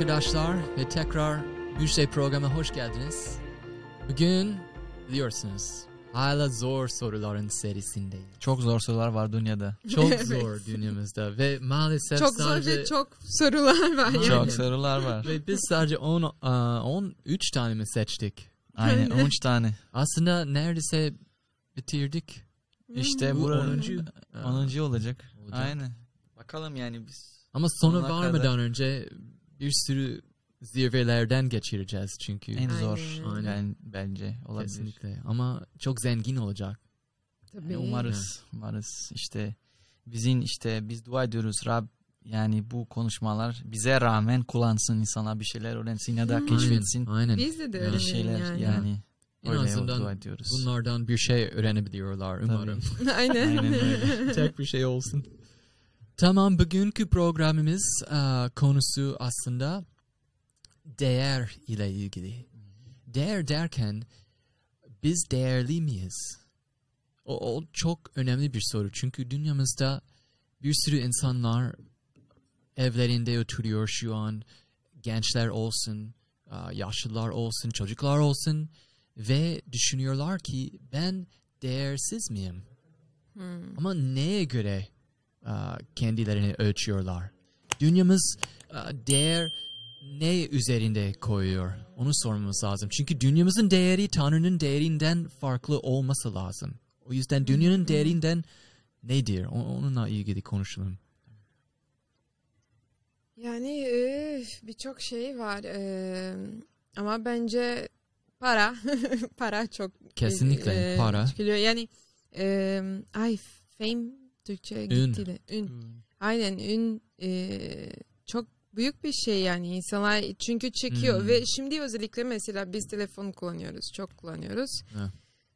arkadaşlar ve tekrar bir şey programa hoş geldiniz. Bugün biliyorsunuz hala zor soruların serisindeyiz. Çok zor sorular var dünyada. Çok Evet. zor dünyamızda ve maalesef Çok zor sadece ve çok sorular var. Yani. Çok sorular var. ve biz sadece 10 aa, 13 tane mi seçtik? Aynen Aynen. 13 tane. Aslında neredeyse bitirdik. İşte Bu bu 10. 10. olacak. Olacak. Aynen. Bakalım yani biz. Ama Sonuna varmadan kadar. önce bir sürü zirvelerden geçireceğiz çünkü. En zor Aynen. yani bence olabilir. Kesinlikle. Ama çok zengin olacak. Tabii. Yani umarız, umarız işte bizim işte biz dua ediyoruz Rab yani bu konuşmalar bize rağmen kullansın insana bir şeyler öğrensin ya da Hmm. keşfetsin Aynen. Biz de de bir öyle şeyler yani. yani. En Öyle azından dua ediyoruz. Bunlardan bir şey öğrenebiliyorlar umarım. Aynen. Aynen öyle. Tek bir şey olsun. Tamam bugünkü programımız e, konusu aslında değer ile ilgili. Değer derken biz değerli miyiz? O, o çok önemli bir soru. Çünkü dünyamızda bir sürü insanlar evlerinde oturuyor şu an. Gençler olsun, e, yaşlılar olsun, çocuklar olsun ve düşünüyorlar ki ben değersiz miyim? Hmm. Ama neye göre kendilerini ölçüyorlar? Dünyamız aa, değer ne üzerinde koyuyor? Onu sormamız lazım. Çünkü dünyamızın değeri Tanrı'nın değerinden farklı olması lazım. O yüzden dünyanın değerinden nedir? Onunla ilgili konuşalım. Yani e, birçok şey var. e, ama bence para. para çok Kesinlikle e, para. çıkıyor. Yani e, ay fame Türkçe Ün. gitti de. Ün. Aynen ün e, çok büyük bir şey yani insanlar çünkü çekiyor Hmm. ve şimdi özellikle mesela biz telefon kullanıyoruz çok kullanıyoruz Evet.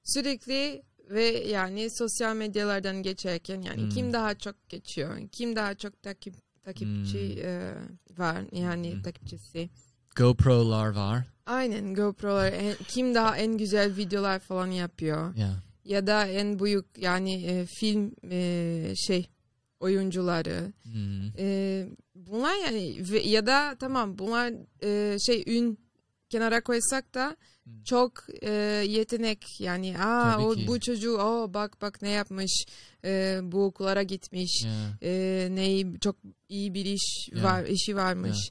sürekli ve yani sosyal medyalardan geçerken yani Hmm. kim daha çok geçiyor kim daha çok takip takipçi Hmm. e, var yani Hmm. takipçisi GoPro'lar var. aynen GoPro'lar en- kim daha en güzel videolar falan yapıyor Ya. Ya da en büyük yani e, film e, şey oyuncuları Hmm. e, bunlar yani ya da tamam bunlar e, şey ün kenara koysak da Hmm. çok e, yetenek yani aa Tabii o ki. bu çocuğu o bak bak ne yapmış e, bu okullara gitmiş Ya. e, ne çok iyi bir iş Ya. var işi varmış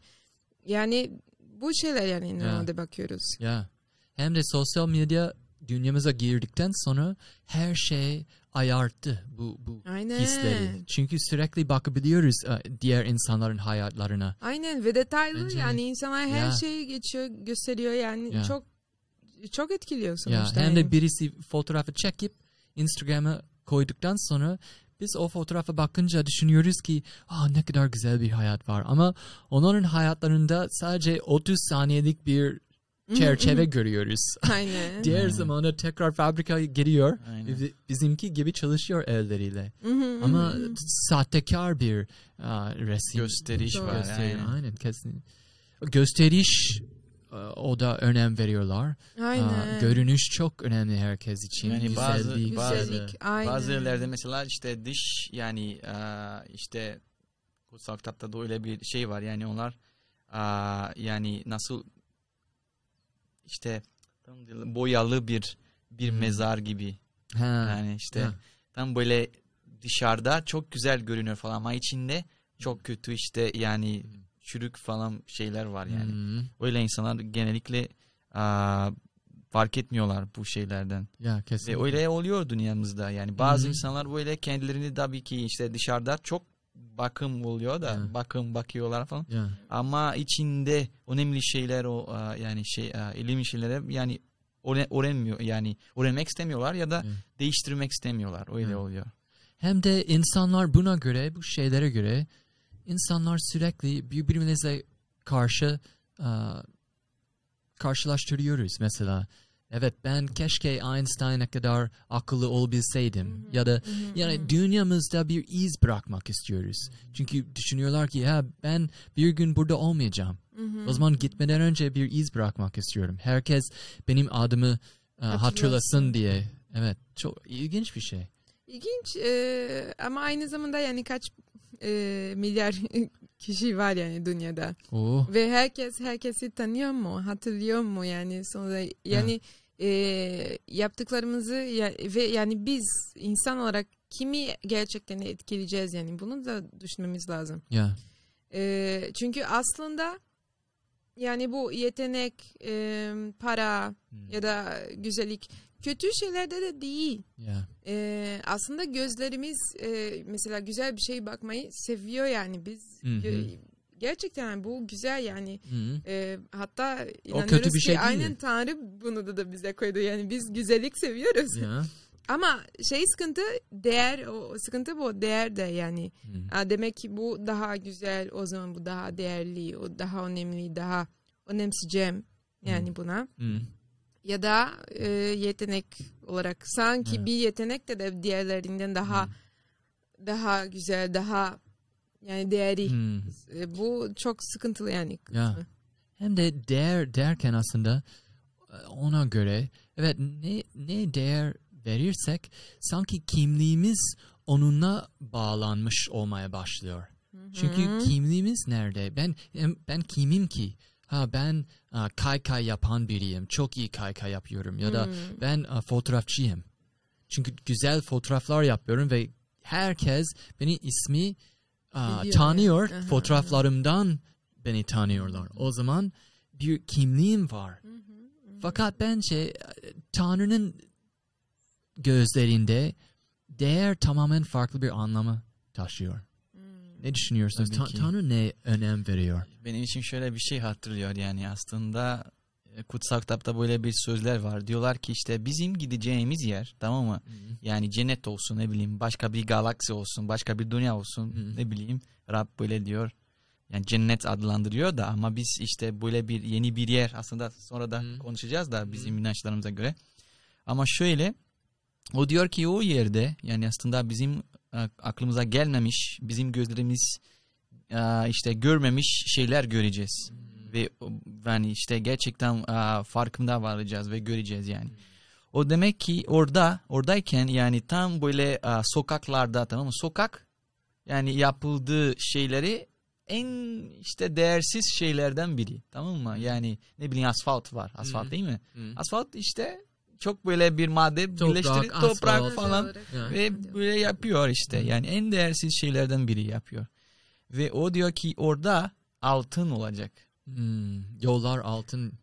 yani bu şeyler yani Ya. normalde bakıyoruz Ya. Hem de sosyal medya dünyamıza girdikten sonra her şey ayarttı bu bu aynen hisleri. Çünkü sürekli bakabiliyoruz e, diğer insanların hayatlarına. aynen ve detaylı Bence yani insanlar her Ya. şeyi geçiyor gösteriyor yani Ya. çok çok etkiliyor sonuçta hem de birisi fotoğrafı çekip Instagram'a koyduktan sonra biz o fotoğrafa bakınca düşünüyoruz ki ah ne kadar güzel bir hayat var ama onların hayatlarında sadece 30 saniyelik bir çerçeve görüyoruz. aynen Diğer Aynen. zamanda tekrar fabrikaya giriyor. Aynen. Bizimki gibi çalışıyor elleriyle. Hı hı, Ama sahtekar bir aa, resim. Gösteriş Doğru. var. Gösteri, aynen. aynen. kesin. Gösteriş o da önem veriyorlar. Aa, aynen görünüş çok önemli herkes için. Yani bazı- Güzellik, bazı- güzellik aynen Bazı yerlerde mesela işte dış yani eee, işte kutsal kitapta da öyle bir şey var yani onlar eee, yani nasıl işte boyalı bir bir Hmm. mezar gibi Ha, yani işte ha. tam böyle dışarıda çok güzel görünüyor falan ama içinde çok kötü işte yani çürük falan şeyler var yani. Hmm. Öyle insanlar genellikle eee, fark etmiyorlar bu şeylerden. Ya Ve kesinlikle. öyle oluyor dünyamızda yani bazı Hı. insanlar böyle kendilerini tabii ki işte dışarıda çok bakım oluyor da Hı. bakım bakıyorlar falan Ya. ama içinde önemli şeyler o e, yani şey e, ilim şeylere yani öğren- öğrenmiyor yani öğrenmek istemiyorlar ya da Hı. değiştirmek istemiyorlar öyle Hı. oluyor. Hem de insanlar buna göre, bu şeylere göre insanlar sürekli birbirimizle karşı aa, karşılaştırıyoruz mesela. Evet ben keşke Einstein'a kadar akıllı olabilseydim ya da yani dünyamızda bir iz bırakmak istiyoruz. Çünkü düşünüyorlar ki ya ben bir gün burada olmayacağım. O zaman gitmeden önce bir iz bırakmak istiyorum. Herkes benim adımı e, hatırlasın diye. Evet çok ilginç bir şey. İlginç e, ama aynı zamanda yani kaç e, milyar kişi var yani dünyada. Oh. Ve herkes herkesi tanıyor mu? Hatırlıyor mu yani sonra yani e, yaptıklarımızı ya- ve yani biz insan olarak kimi gerçekten etkileyeceğiz yani bunu da düşünmemiz lazım. Yeah. E, çünkü aslında yani bu yetenek, e, para Hmm. ya da güzellik kötü şeylerde de değil. Yeah. E, aslında gözlerimiz e, mesela güzel bir şey bakmayı seviyor yani biz. Gö- Gerçekten bu güzel yani. E, hatta O inanıyoruz kötü bir ki şey değil. aynen Tanrı bunu da, da bize koydu. Yani biz güzellik seviyoruz. Yeah. Ama şey sıkıntı değer, o o sıkıntı bu değer de yani. Ha, demek ki bu daha güzel, o zaman bu daha değerli, o daha önemli, daha önemseyeceğim yani buna. Hmm. Ya da e, yetenek olarak sanki Evet. bir yetenek de, de diğerlerinden daha Hmm. daha güzel, daha yani değerli. Hmm. E, bu çok sıkıntılı yani. Ya. Hem de değer derken aslında e, ona göre evet ne ne değer verirsek sanki kimliğimiz onunla bağlanmış olmaya başlıyor. Çünkü Hı. kimliğimiz nerede? Ben ben kimim ki? Ha ben a, kaykay yapan biriyim. Çok iyi kaykay yapıyorum ya da Hmm. ben a, fotoğrafçıyım. Çünkü güzel fotoğraflar yapıyorum ve herkes beni ismi a, Biliyor, tanıyor. Aha, Fotoğraflarımdan beni tanıyorlar. O zaman bir kimliğim var. Fakat bence e, Tanrı'nın gözlerinde değer tamamen farklı bir anlamı taşıyor. Ne düşünüyorsunuz? Ta-. Tanrı ne önem veriyor? Benim için şöyle bir şey hatırlıyor yani aslında kutsal kitapta böyle bir sözler var. Diyorlar ki işte bizim gideceğimiz yer tamam mı? Yani cennet olsun ne bileyim başka bir galaksi olsun başka bir dünya olsun Hı. ne bileyim Rab böyle diyor. Yani cennet adlandırıyor da ama biz işte böyle bir yeni bir yer aslında sonra da Hı. konuşacağız da bizim inançlarımıza göre. Ama şöyle o diyor ki o yerde yani aslında bizim e, aklımıza gelmemiş bizim gözlerimiz e, işte görmemiş şeyler göreceğiz. Ve yani işte gerçekten e, farkında varacağız ve göreceğiz yani. O demek ki orada oradayken yani tam böyle e, sokaklarda tamam mı? Sokak yani yapıldığı şeyleri en işte değersiz şeylerden biri. Tamam mı? Yani ne bileyim asfalt var. Asfalt Hı. değil mi? Hı. Asfalt işte çok böyle bir madde Toprak, birleştirip toprak asfalt. falan Ya. ve böyle yapıyor işte. Yani en değersiz şeylerden biri yapıyor. Ve o diyor ki orada altın olacak. Hmm, Yollar altın.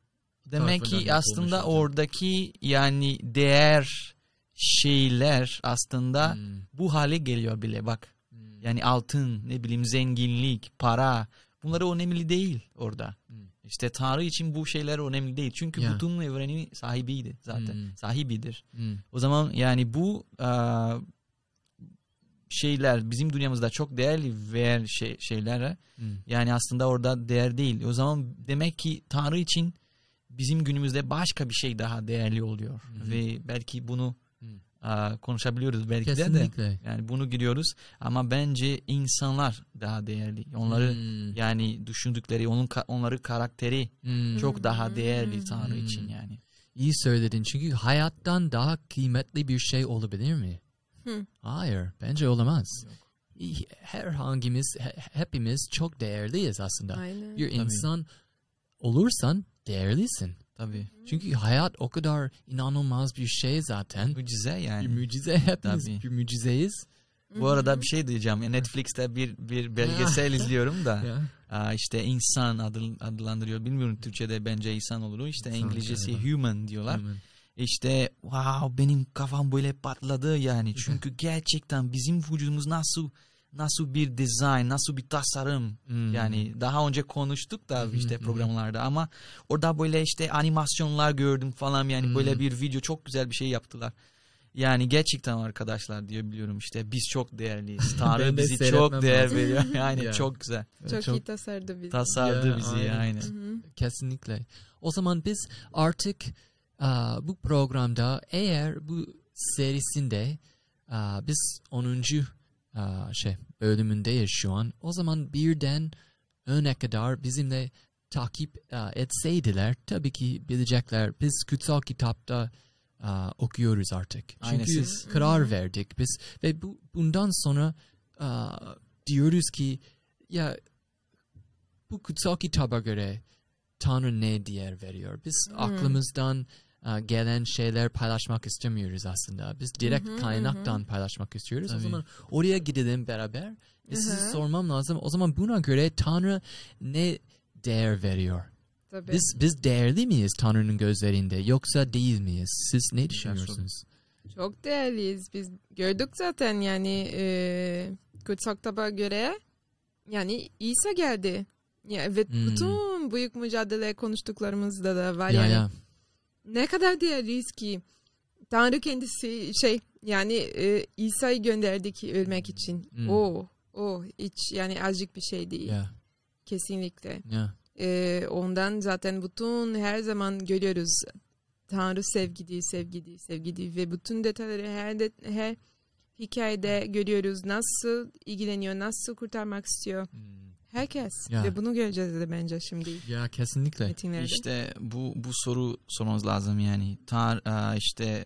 Demek ki aslında oradaki yani değer şeyler aslında Hmm, bu hale geliyor bile bak. hmm, Yani altın, ne bileyim zenginlik, para bunları önemli değil orada. Hmm. İşte Tanrı için bu şeyler önemli değil. Çünkü Ya. bütün evrenin sahibiydi zaten. Hmm. Sahibidir. hmm, O zaman yani bu aa, şeyler bizim dünyamızda çok değerli ver şey, şeyler hmm. yani aslında orada değer değil. O zaman demek ki Tanrı için bizim günümüzde başka bir şey daha değerli oluyor. Hı. Ve belki bunu Hı. aa, konuşabiliyoruz belki de de. Kesinlikle. Yani bunu giriyoruz ama bence insanlar daha değerli. Onları Hmm, yani düşündükleri, onun onları karakteri hmm. çok daha değerli Tanrı Hmm. için yani. İyi söyledin çünkü hayattan daha kıymetli bir şey olabilir mi? Hı. Hayır, bence olamaz. İyi, Herhangimiz, he- hepimiz çok değerliyiz aslında. Aynen. Bir insan olursan değerlisin. Tabii. Çünkü hayat o kadar inanılmaz bir şey zaten. Mucize Bir yani. mucize hepimiz Tabii. bir mucizeyiz. Bu arada bir şey diyeceğim. Netflix'te bir bir belgesel izliyorum da. Aa, işte insan adı, adlandırıyor. Bilmiyorum Türkçe'de bence insan olur. İşte İnsan İngilizcesi galiba. human diyorlar. Hemen. İşte wow benim kafam böyle patladı yani. Çünkü gerçekten bizim vücudumuz nasıl nasıl bir dizayn, nasıl bir tasarım. Hmm. Yani daha önce konuştuk da işte programlarda ama orada böyle işte animasyonlar gördüm falan yani Hı. böyle bir video çok güzel bir şey yaptılar. Yani gerçekten arkadaşlar diye biliyorum işte biz çok değerliyiz. Tanrı de bizi çok değer veriyor. Yani Ya. çok güzel. Çok, Çok- iyi tasarladı bizi. Tasarladı Ya, bizi aynen. aynen. Hı hı. Kesinlikle. O zaman biz artık aa, bu programda eğer bu serisinde aa, biz 10. aa, şey bölümündeyiz şu an. O zaman birden öne kadar bizimle takip etseydiler tabii ki bilecekler. Biz kutsal kitapta aa, okuyoruz artık. Aynen, Çünkü siz- karar verdik biz ve bu bundan sonra aa, diyoruz ki ya bu kutsal kitaba göre Tanrı ne değer veriyor? Biz Hmm. aklımızdan gelen şeyler paylaşmak istemiyoruz aslında. Biz direkt Hı hı, kaynaktan paylaşmak istiyoruz. O Tabii. zaman oraya gidelim beraber. Ve Hı size hı. sormam lazım. O zaman buna göre Tanrı ne değer veriyor? Tabii. Biz biz değerli miyiz Tanrı'nın gözlerinde yoksa değil miyiz? Siz ne düşünüyorsunuz? Çok değerliyiz. Biz gördük zaten yani e, kutsal kitaba göre yani İsa geldi. Ya, ve Hmm. bütün büyük mücadele konuştuklarımızda da var Ya yani. ya. Ne kadar değerliyiz ki Tanrı kendisi şey yani e, İsa'yı gönderdi ki ölmek için. Hmm. O o hiç yani azıcık bir şey değil. Ya Kesinlikle. ya. E, ondan zaten bütün her zaman görüyoruz Tanrı sevgidi, sevgidi, sevgidi ve bütün detayları her de, her hikayede görüyoruz nasıl ilgileniyor, nasıl kurtarmak istiyor. Herkes Ya. ve bunu göreceğiz de bence şimdi Ya kesinlikle. metinlerde. İşte bu bu soru sormamız lazım yani. Tar e, işte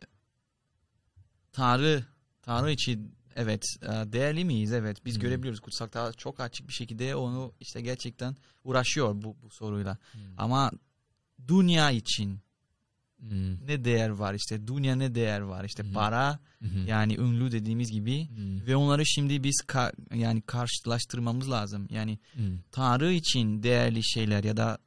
Tanrı Tanrı için evet e, değerli miyiz? Evet biz Hmm. görebiliyoruz. Kutsal kitap çok açık bir şekilde onu işte gerçekten uğraşıyor bu, bu soruyla. Hmm. Ama dünya için Hmm. ne değer var? İşte dünya ne değer var? İşte Hmm. para hı. yani ünlü dediğimiz gibi Hmm. ve onları şimdi biz ka- yani karşılaştırmamız lazım. Yani Hmm. Tanrı için değerli şeyler ya da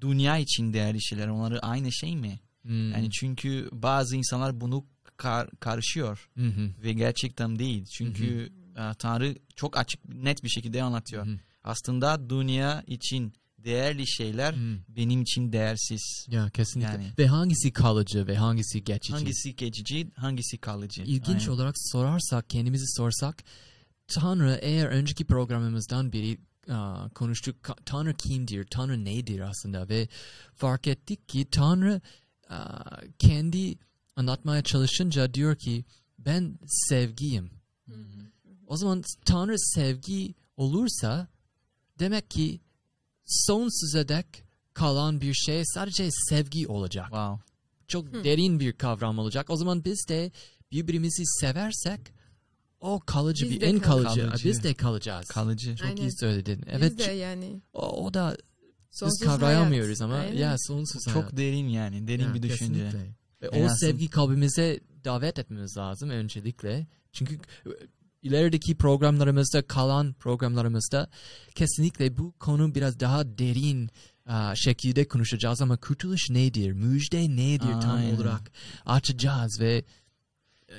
dünya için değerli şeyler onları aynı şey mi? Hmm. Yani çünkü bazı insanlar bunu kar- karışıyor hı. ve gerçekten değil. Çünkü e, Tanrı çok açık net bir şekilde anlatıyor. Hı. Aslında dünya için değerli şeyler Hmm. benim için değersiz. Ya kesinlikle. Yani. Ve hangisi kalıcı ve hangisi geçici? Hangisi geçici, hangisi kalıcı? İlginç Aynen. olarak sorarsak, kendimizi sorsak, Tanrı eğer önceki programımızdan biri aa, konuştuk, Tanrı kimdir, Tanrı nedir aslında ve fark ettik ki Tanrı kendi anlatmaya çalışınca diyor ki ben sevgiyim. O zaman Tanrı sevgi olursa demek ki sonsuza dek kalan bir şey sadece sevgi olacak Wow. çok Hı. derin bir kavram olacak. O zaman biz de birbirimizi seversek o kalıcı Biz bir en kal- kalıcı. Kalıcı. biz de kalacağız. Kalıcı. çok Aynen. iyi söyledin. Biz Evet. de yani o, o da biz sonsuz kavrayamıyoruz hayat. ama Aynen. ya sonsuz hayat. Çok derin yani. Derin Ya, bir düşünce. kesinlikle. Ve o sevgi kalbimize davet etmemiz lazım öncelikle. Çünkü ilerideki programlarımızda kalan programlarımızda kesinlikle bu konu biraz daha derin aa, şekilde konuşacağız ama kurtuluş nedir? Müjde nedir tam Aynen. olarak açacağız ve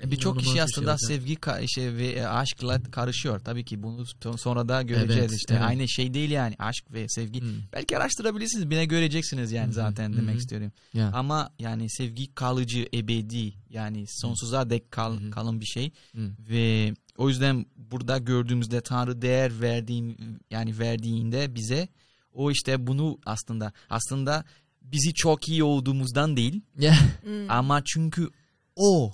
e, Birçok inanılmaz kişi aslında şey sevgi ka- şey ve e, aşkla karışıyor. Tabii ki bunu sonra da göreceğiz Evet, işte. evet. Aynı şey değil yani aşk ve sevgi. Hmm. Belki araştırabilirsiniz. Bine göreceksiniz yani hı, zaten hı demek hı. istiyorum. Ya. Ama yani sevgi kalıcı, ebedi yani sonsuza dek kal, hı. kalın bir şey Hmm. ve o yüzden burada gördüğümüzde Tanrı değer verdiğim yani verdiğinde bize o işte bunu aslında aslında bizi çok iyi olduğumuzdan değil. Hmm. ama çünkü o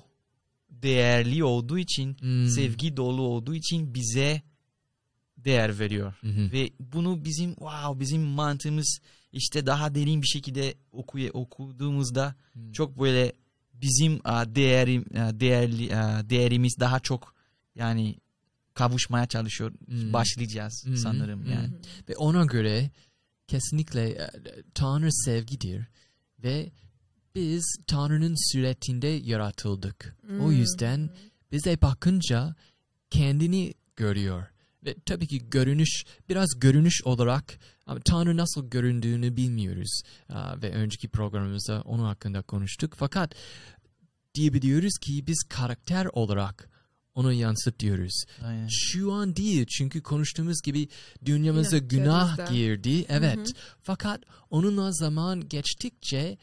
değerli olduğu için Hmm. sevgi dolu olduğu için bize değer veriyor. Hı hı. Ve bunu bizim wow bizim mantığımız işte daha derin bir şekilde okuya, okuduğumuzda Hmm. çok böyle bizim a, değerim a, değerli a, değerimiz daha çok yani kavuşmaya çalışıyor Hmm. başlayacağız Hmm. sanırım Hmm. yani. Ve ona göre kesinlikle e, Tanrı sevgidir ve biz Tanrı'nın suretinde yaratıldık. O Hmm. yüzden bize bakınca kendini görüyor. Ve tabii ki görünüş, biraz görünüş olarak ama Tanrı nasıl göründüğünü bilmiyoruz. Aa, ve önceki programımızda onun hakkında konuştuk. Fakat diyebiliyoruz ki biz karakter olarak onu yansıtıyoruz. Aynen. Şu an değil çünkü konuştuğumuz gibi dünyamıza Günah günah girdi. Evet. Hı hı. Fakat onunla zaman geçtikçe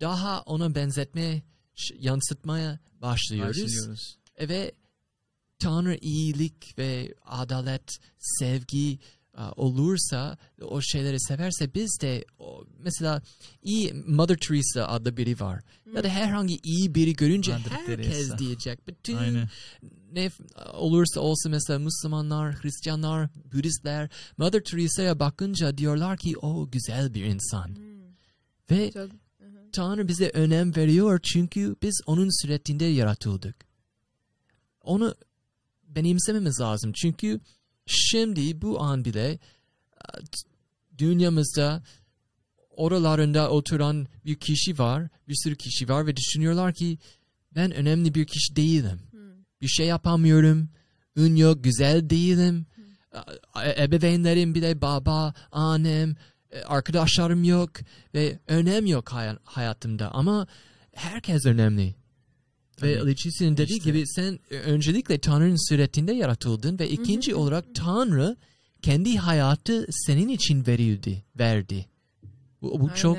daha ona benzetmeye, ş- yansıtmaya başlıyoruz. Başlıyoruz. Ve Tanrı iyilik ve adalet, sevgi olursa, o şeyleri severse biz de mesela iyi Mother Teresa adlı biri var. Ya da herhangi iyi biri görünce Mother herkes Teresa. diyecek. Bütün Aynen. ne olursa olsun mesela Müslümanlar, Hristiyanlar, Budistler Mother Teresa'ya bakınca diyorlar ki o güzel bir insan. Hmm. Ve Çok- Tanrı bize önem veriyor çünkü biz onun suretinde yaratıldık. Onu benimsememiz lazım çünkü şimdi bu an bile e, dünyamızda oralarında oturan bir kişi var, bir sürü kişi var ve düşünüyorlar ki ben önemli bir kişi değilim. Bir şey yapamıyorum, ün yok, güzel değilim. E- Ebeveynlerim bile baba, annem, e, arkadaşlarım yok ve önem yok hay- hayatımda ama herkes önemli. Ve. Letizia'nın dediği İşte. gibi sen e, öncelikle Tanrı'nın suretinde yaratıldın ve ikinci olarak Tanrı kendi hayatı senin için verildi, verdi. Bu, bu çok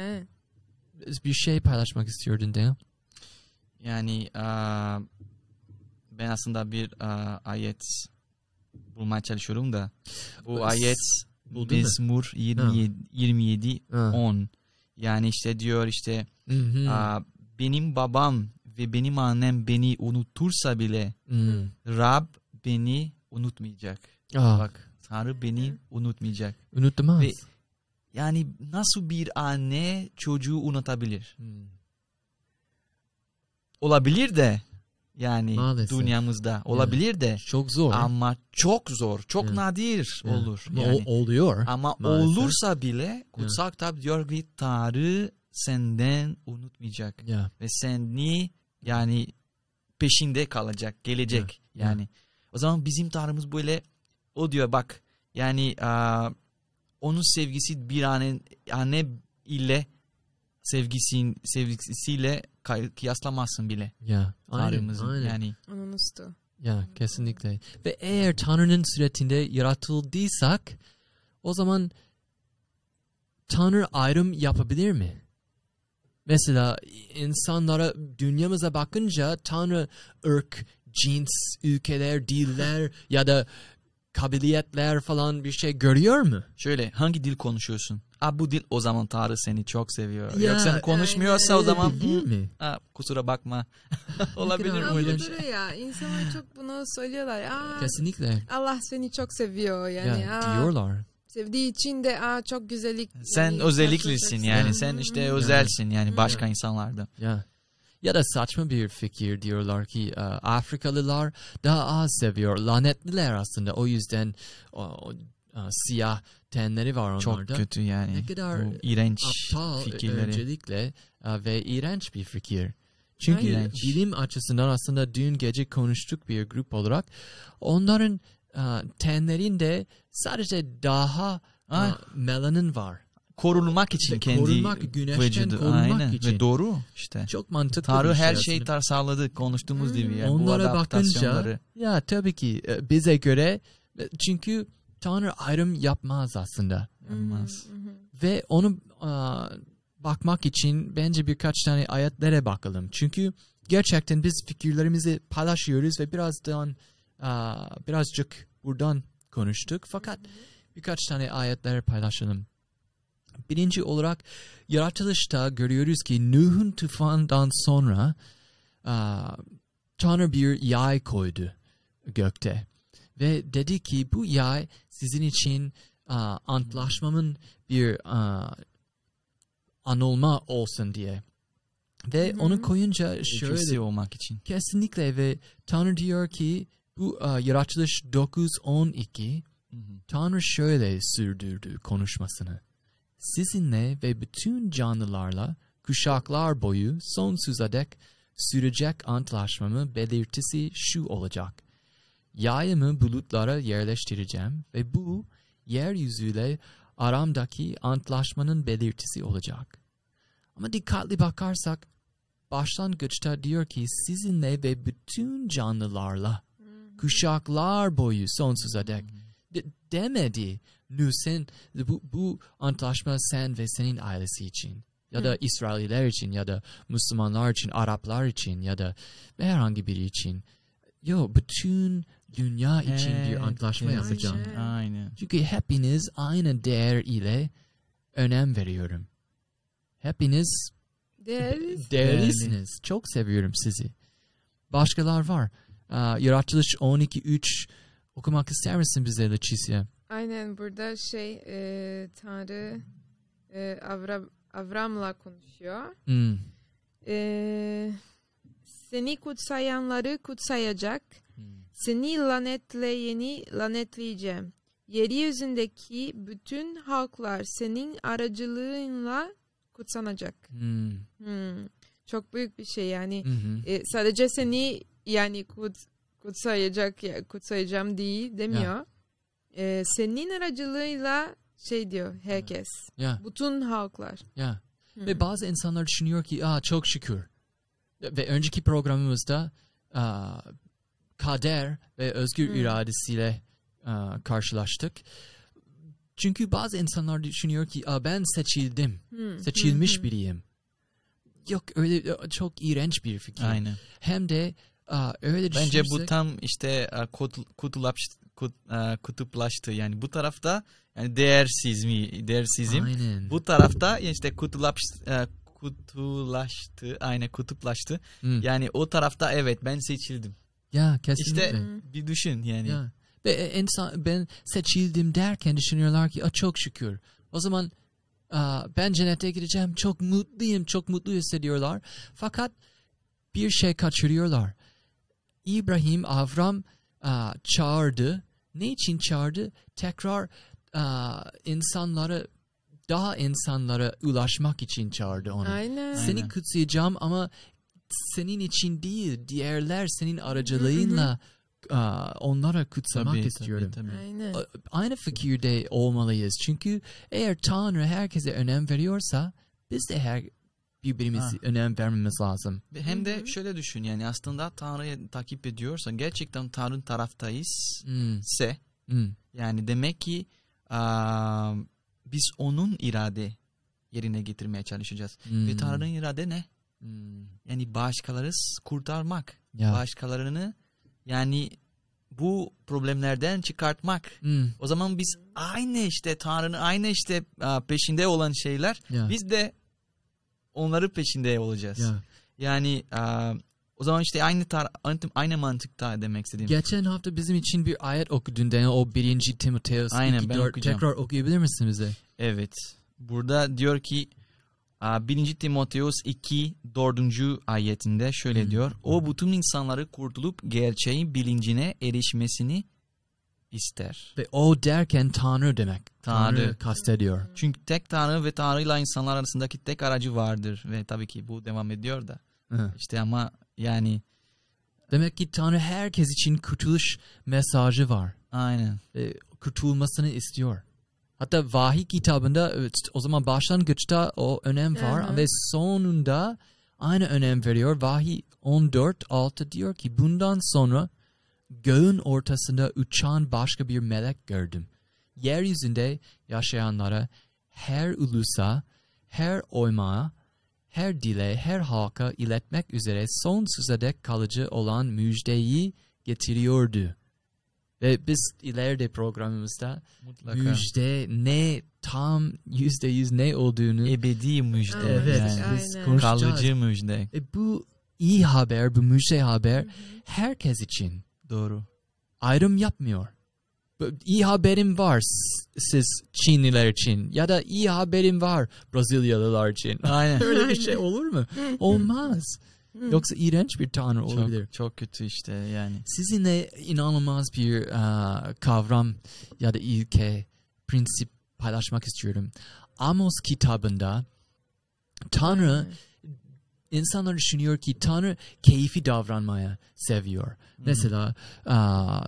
bir şey paylaşmak istiyordun değil mi? Yani aa, ben aslında bir aa, ayet bulmaya çalışıyorum da bu S- ayet buldun mu? Mezmur 27, 27 Ha. 10 yani işte diyor işte Hı benim babam ve benim annem beni unutursa bile Hı. Rab beni unutmayacak. Ah, Bak Tanrı beni unutmayacak. unutmaz. Ve- Yani nasıl bir anne çocuğu unutabilir? Hı. Olabilir de yani Maalesef. dünyamızda olabilir de Çok zor. ama çok zor, çok Evet. nadir Evet. olur. Yani. o- oluyor. Ama maalesef. olursa bile kutsal kitap diyor ki Tanrı senden unutmayacak Ya. ve seni yani peşinde kalacak, gelecek Ya, yani. O zaman bizim Tanrımız böyle o diyor bak yani aa, onun sevgisi bir anne, anne ile sevgisin sevgisiyle kıyaslamazsın bile Ya. Aynen, Tanrımızın aynen. yani. Onun üstü. Ya kesinlikle. Ve eğer Tanrı'nın suretinde yaratıldıysak o zaman Tanrı ayrım yapabilir mi? Mesela insanlara dünyamıza bakınca Tanrı ırk, cins, ülkeler, diller ya da kabiliyetler falan bir şey görüyor mu? Şöyle hangi dil konuşuyorsun? Aa, bu dil o zaman Tanrı seni çok seviyor. Ya, Yoksa konuşmuyorsa o Öyle zaman değil "Hı, mi? aa, kusura bakma. Olabilir mi öyle bir şey? Ya insanlar çok bunu söylüyorlar. Aa, Kesinlikle. Allah seni çok seviyor yani. ya, aa, diyorlar. Sevdiği için de aa, çok güzellik. Sen yani özelliklisin yani. Sen işte özelsin yani Hı. başka insanlardan. Ya. Ya da saçma bir fikir diyorlar ki Afrikalılar daha az seviyor. Lanetliler aslında. O yüzden o, o, siyah tenleri var Çok onlarda. kötü yani. Ne kadar Bu iğrenç Aptal e, fikirleri. öncelikle ve iğrenç bir fikir. Çünkü Aynen. bilim açısından aslında dün gece konuştuk bir grup olarak. Onların e, tenlerinde sadece daha Ay. melanin var. Korunmak için Ve kendi korunmak, güneşten vücudu. korunmak Aynen. için. Ve doğru işte. Çok mantıklı Tanrı şey her şeyi aslında. tasarladı konuştuğumuz gibi yani bu Onlara bakınca ya tabii ki e, bize göre çünkü Tanrı ayrım yapmaz aslında. Yapmaz. hı. Ve onu aa, bakmak için bence birkaç tane ayetlere bakalım. Çünkü gerçekten biz fikirlerimizi paylaşıyoruz ve birazdan birazcık buradan konuştuk. Fakat birkaç tane ayetler paylaşalım. Birinci olarak yaratılışta görüyoruz ki Nuh'un tufandan sonra Tanrı bir yay koydu gökte. Ve dedi ki bu yay sizin için antlaşmamın bir anılma olsun diye. Ve Hı hı. onu koyunca Şöyle şöyle olmak için. kesinlikle ve Tanrı diyor ki bu aa, yaratılış 9.12 Hı hı. Tanrı şöyle sürdürdü konuşmasını. Sizinle ve bütün canlılarla kuşaklar boyu sonsuza dek sürecek antlaşmamı belirtisi şu olacak. Yayımı bulutlara yerleştireceğim ve bu yeryüzüyle aramdaki antlaşmanın belirtisi olacak. Ama dikkatli bakarsak başlangıçta diyor ki sizinle ve bütün canlılarla kuşaklar boyu sonsuza dek de- demedi. Nu sen bu, bu antlaşma sen ve senin ailesi için ya da İsraililer için ya da Müslümanlar için, Araplar için ya da herhangi biri için. Yo bütün dünya için bir Evet, antlaşma evet. yapacağım. Aynen. Aynen. Çünkü hepiniz aynı değer ile önem veriyorum. Hepiniz Değerli. değerlisiniz. Çok seviyorum sizi. Başkalar var. Aa, Yaratılış 12.3 okumak ister misin bize Leticia? Aynen burada şey e, Tanrı e, Avram, Avram'la konuşuyor. Hmm. E, seni kutsayanları kutsayacak. Seni lanetleyeni lanetleyeceğim. yeryüzündeki bütün halklar senin aracılığınla kutsanacak. Hmm. Hmm. Çok büyük bir şey yani. Hı hı. E, sadece seni yani kut, kutsayacak ya, kutsayacağım değil demiyor. E, senin aracılığıyla şey diyor herkes. Ya, Bütün halklar. ya. Hı. Ve bazı insanlar düşünüyor ki Aa, çok şükür. Ve önceki programımızda aa, kader ve özgür Hmm. iradesiyle aa, karşılaştık. Çünkü bazı insanlar düşünüyor ki Aa, ben seçildim, Hı, seçilmiş hı. biriyim. Yok öyle çok iğrenç bir fikir. Aynen. Hem de aa, öyle Bence bu tam işte e, kutu, kutulaş- kut- e, kutuplaştı. Yani bu tarafta yani değersiz mi? Değersizim. Aynen. Bu tarafta işte kutulaş, e, kutulaştı. Aynen kutuplaştı. Hı. Yani o tarafta evet ben seçildim. Ya kesinlikle. İşte bir düşün yani. Ya. Ve insan ben seçildim derken düşünüyorlar ki "Aa, çok şükür. O zaman aa, ben cennete gideceğim. Çok mutluyum. Çok mutlu hissediyorlar. Fakat bir şey kaçırıyorlar. İbrahim Avram aa, çağırdı. Ne için çağırdı? Tekrar aa, insanlara daha insanlara ulaşmak için çağırdı onu. Aynen. Seni Aynen. kutsayacağım ama senin için değil, diğerler senin aracılığınla aa, onlara kutsamak Tabii, istiyorum. tabii, tabii. Aynen. A- Aynı fikirde olmalıyız. Çünkü eğer Tanrı herkese önem veriyorsa biz de her birbirimize Ha. önem vermemiz lazım. Hem de şöyle düşün yani aslında Tanrı'yı takip ediyorsan gerçekten Tanrı'nın taraftayız Hmm, ise hmm, yani demek ki aa, biz onun irade yerine getirmeye çalışacağız. hmm, Ve Tanrı'nın irade ne? hmm. Yani başkaları kurtarmak. Ya. Başkalarını yani bu problemlerden çıkartmak. Hmm, O zaman biz aynı işte Tanrı'nın aynı işte peşinde olan şeyler ya, biz de onları peşinde olacağız. ya. Yani aa, o zaman işte aynı tar aynı, mantıkta demek istediğim. Geçen hafta bizim için bir ayet okudun Daniel, o birinci Timoteus Aynen, 2, ben 4. okuyacağım. Tekrar okuyabilir misin bize? Evet. Burada diyor ki aa, 1. Timoteus 2 4. ayetinde şöyle Hı. diyor. O bütün insanları kurtulup gerçeğin bilincine erişmesini ister. Ve o derken Tanrı demek. Tanrı, Tanrı. kastediyor. Çünkü tek Tanrı ve Tanrı'yla insanlar arasındaki tek aracı vardır. Ve tabii ki bu devam ediyor da. Hı. İşte ama yani Demek ki Tanrı herkes için kurtuluş mesajı var. aynen. e, kurtulmasını istiyor. Hatta vahiy kitabında o zaman başlangıçta o önem var Aha. ve sonunda aynı önem veriyor. Vahiy 14.6 diyor ki bundan sonra göğün ortasında uçan başka bir melek gördüm. Yeryüzünde yaşayanlara her ulusa, her oymağa, her dile, her halka iletmek üzere sonsuza dek kalıcı olan müjdeyi getiriyordu. Ve biz ileride programımızda Mutlaka. müjde ne tam yüzde yüz ne olduğunu Ebedi müjde. Evet, yani. biz aynen. konuşacağız. Kalıcı müjde. E bu iyi haber, bu müjde haber herkes için Doğru. ayrım yapmıyor. İyi haberim var siz Çinliler için ya da iyi haberim var Brezilyalılar için. Aynen. Öyle bir şey olur mu? Olmaz. Yoksa iğrenç bir tanrı olabilir. çok, çok kötü işte yani. Sizinle inanılmaz bir aa, kavram ya da ilke, prensip paylaşmak istiyorum. Amos kitabında Tanrı insanlar düşünüyor ki Tanrı keyfi davranmaya seviyor. Mesela aa,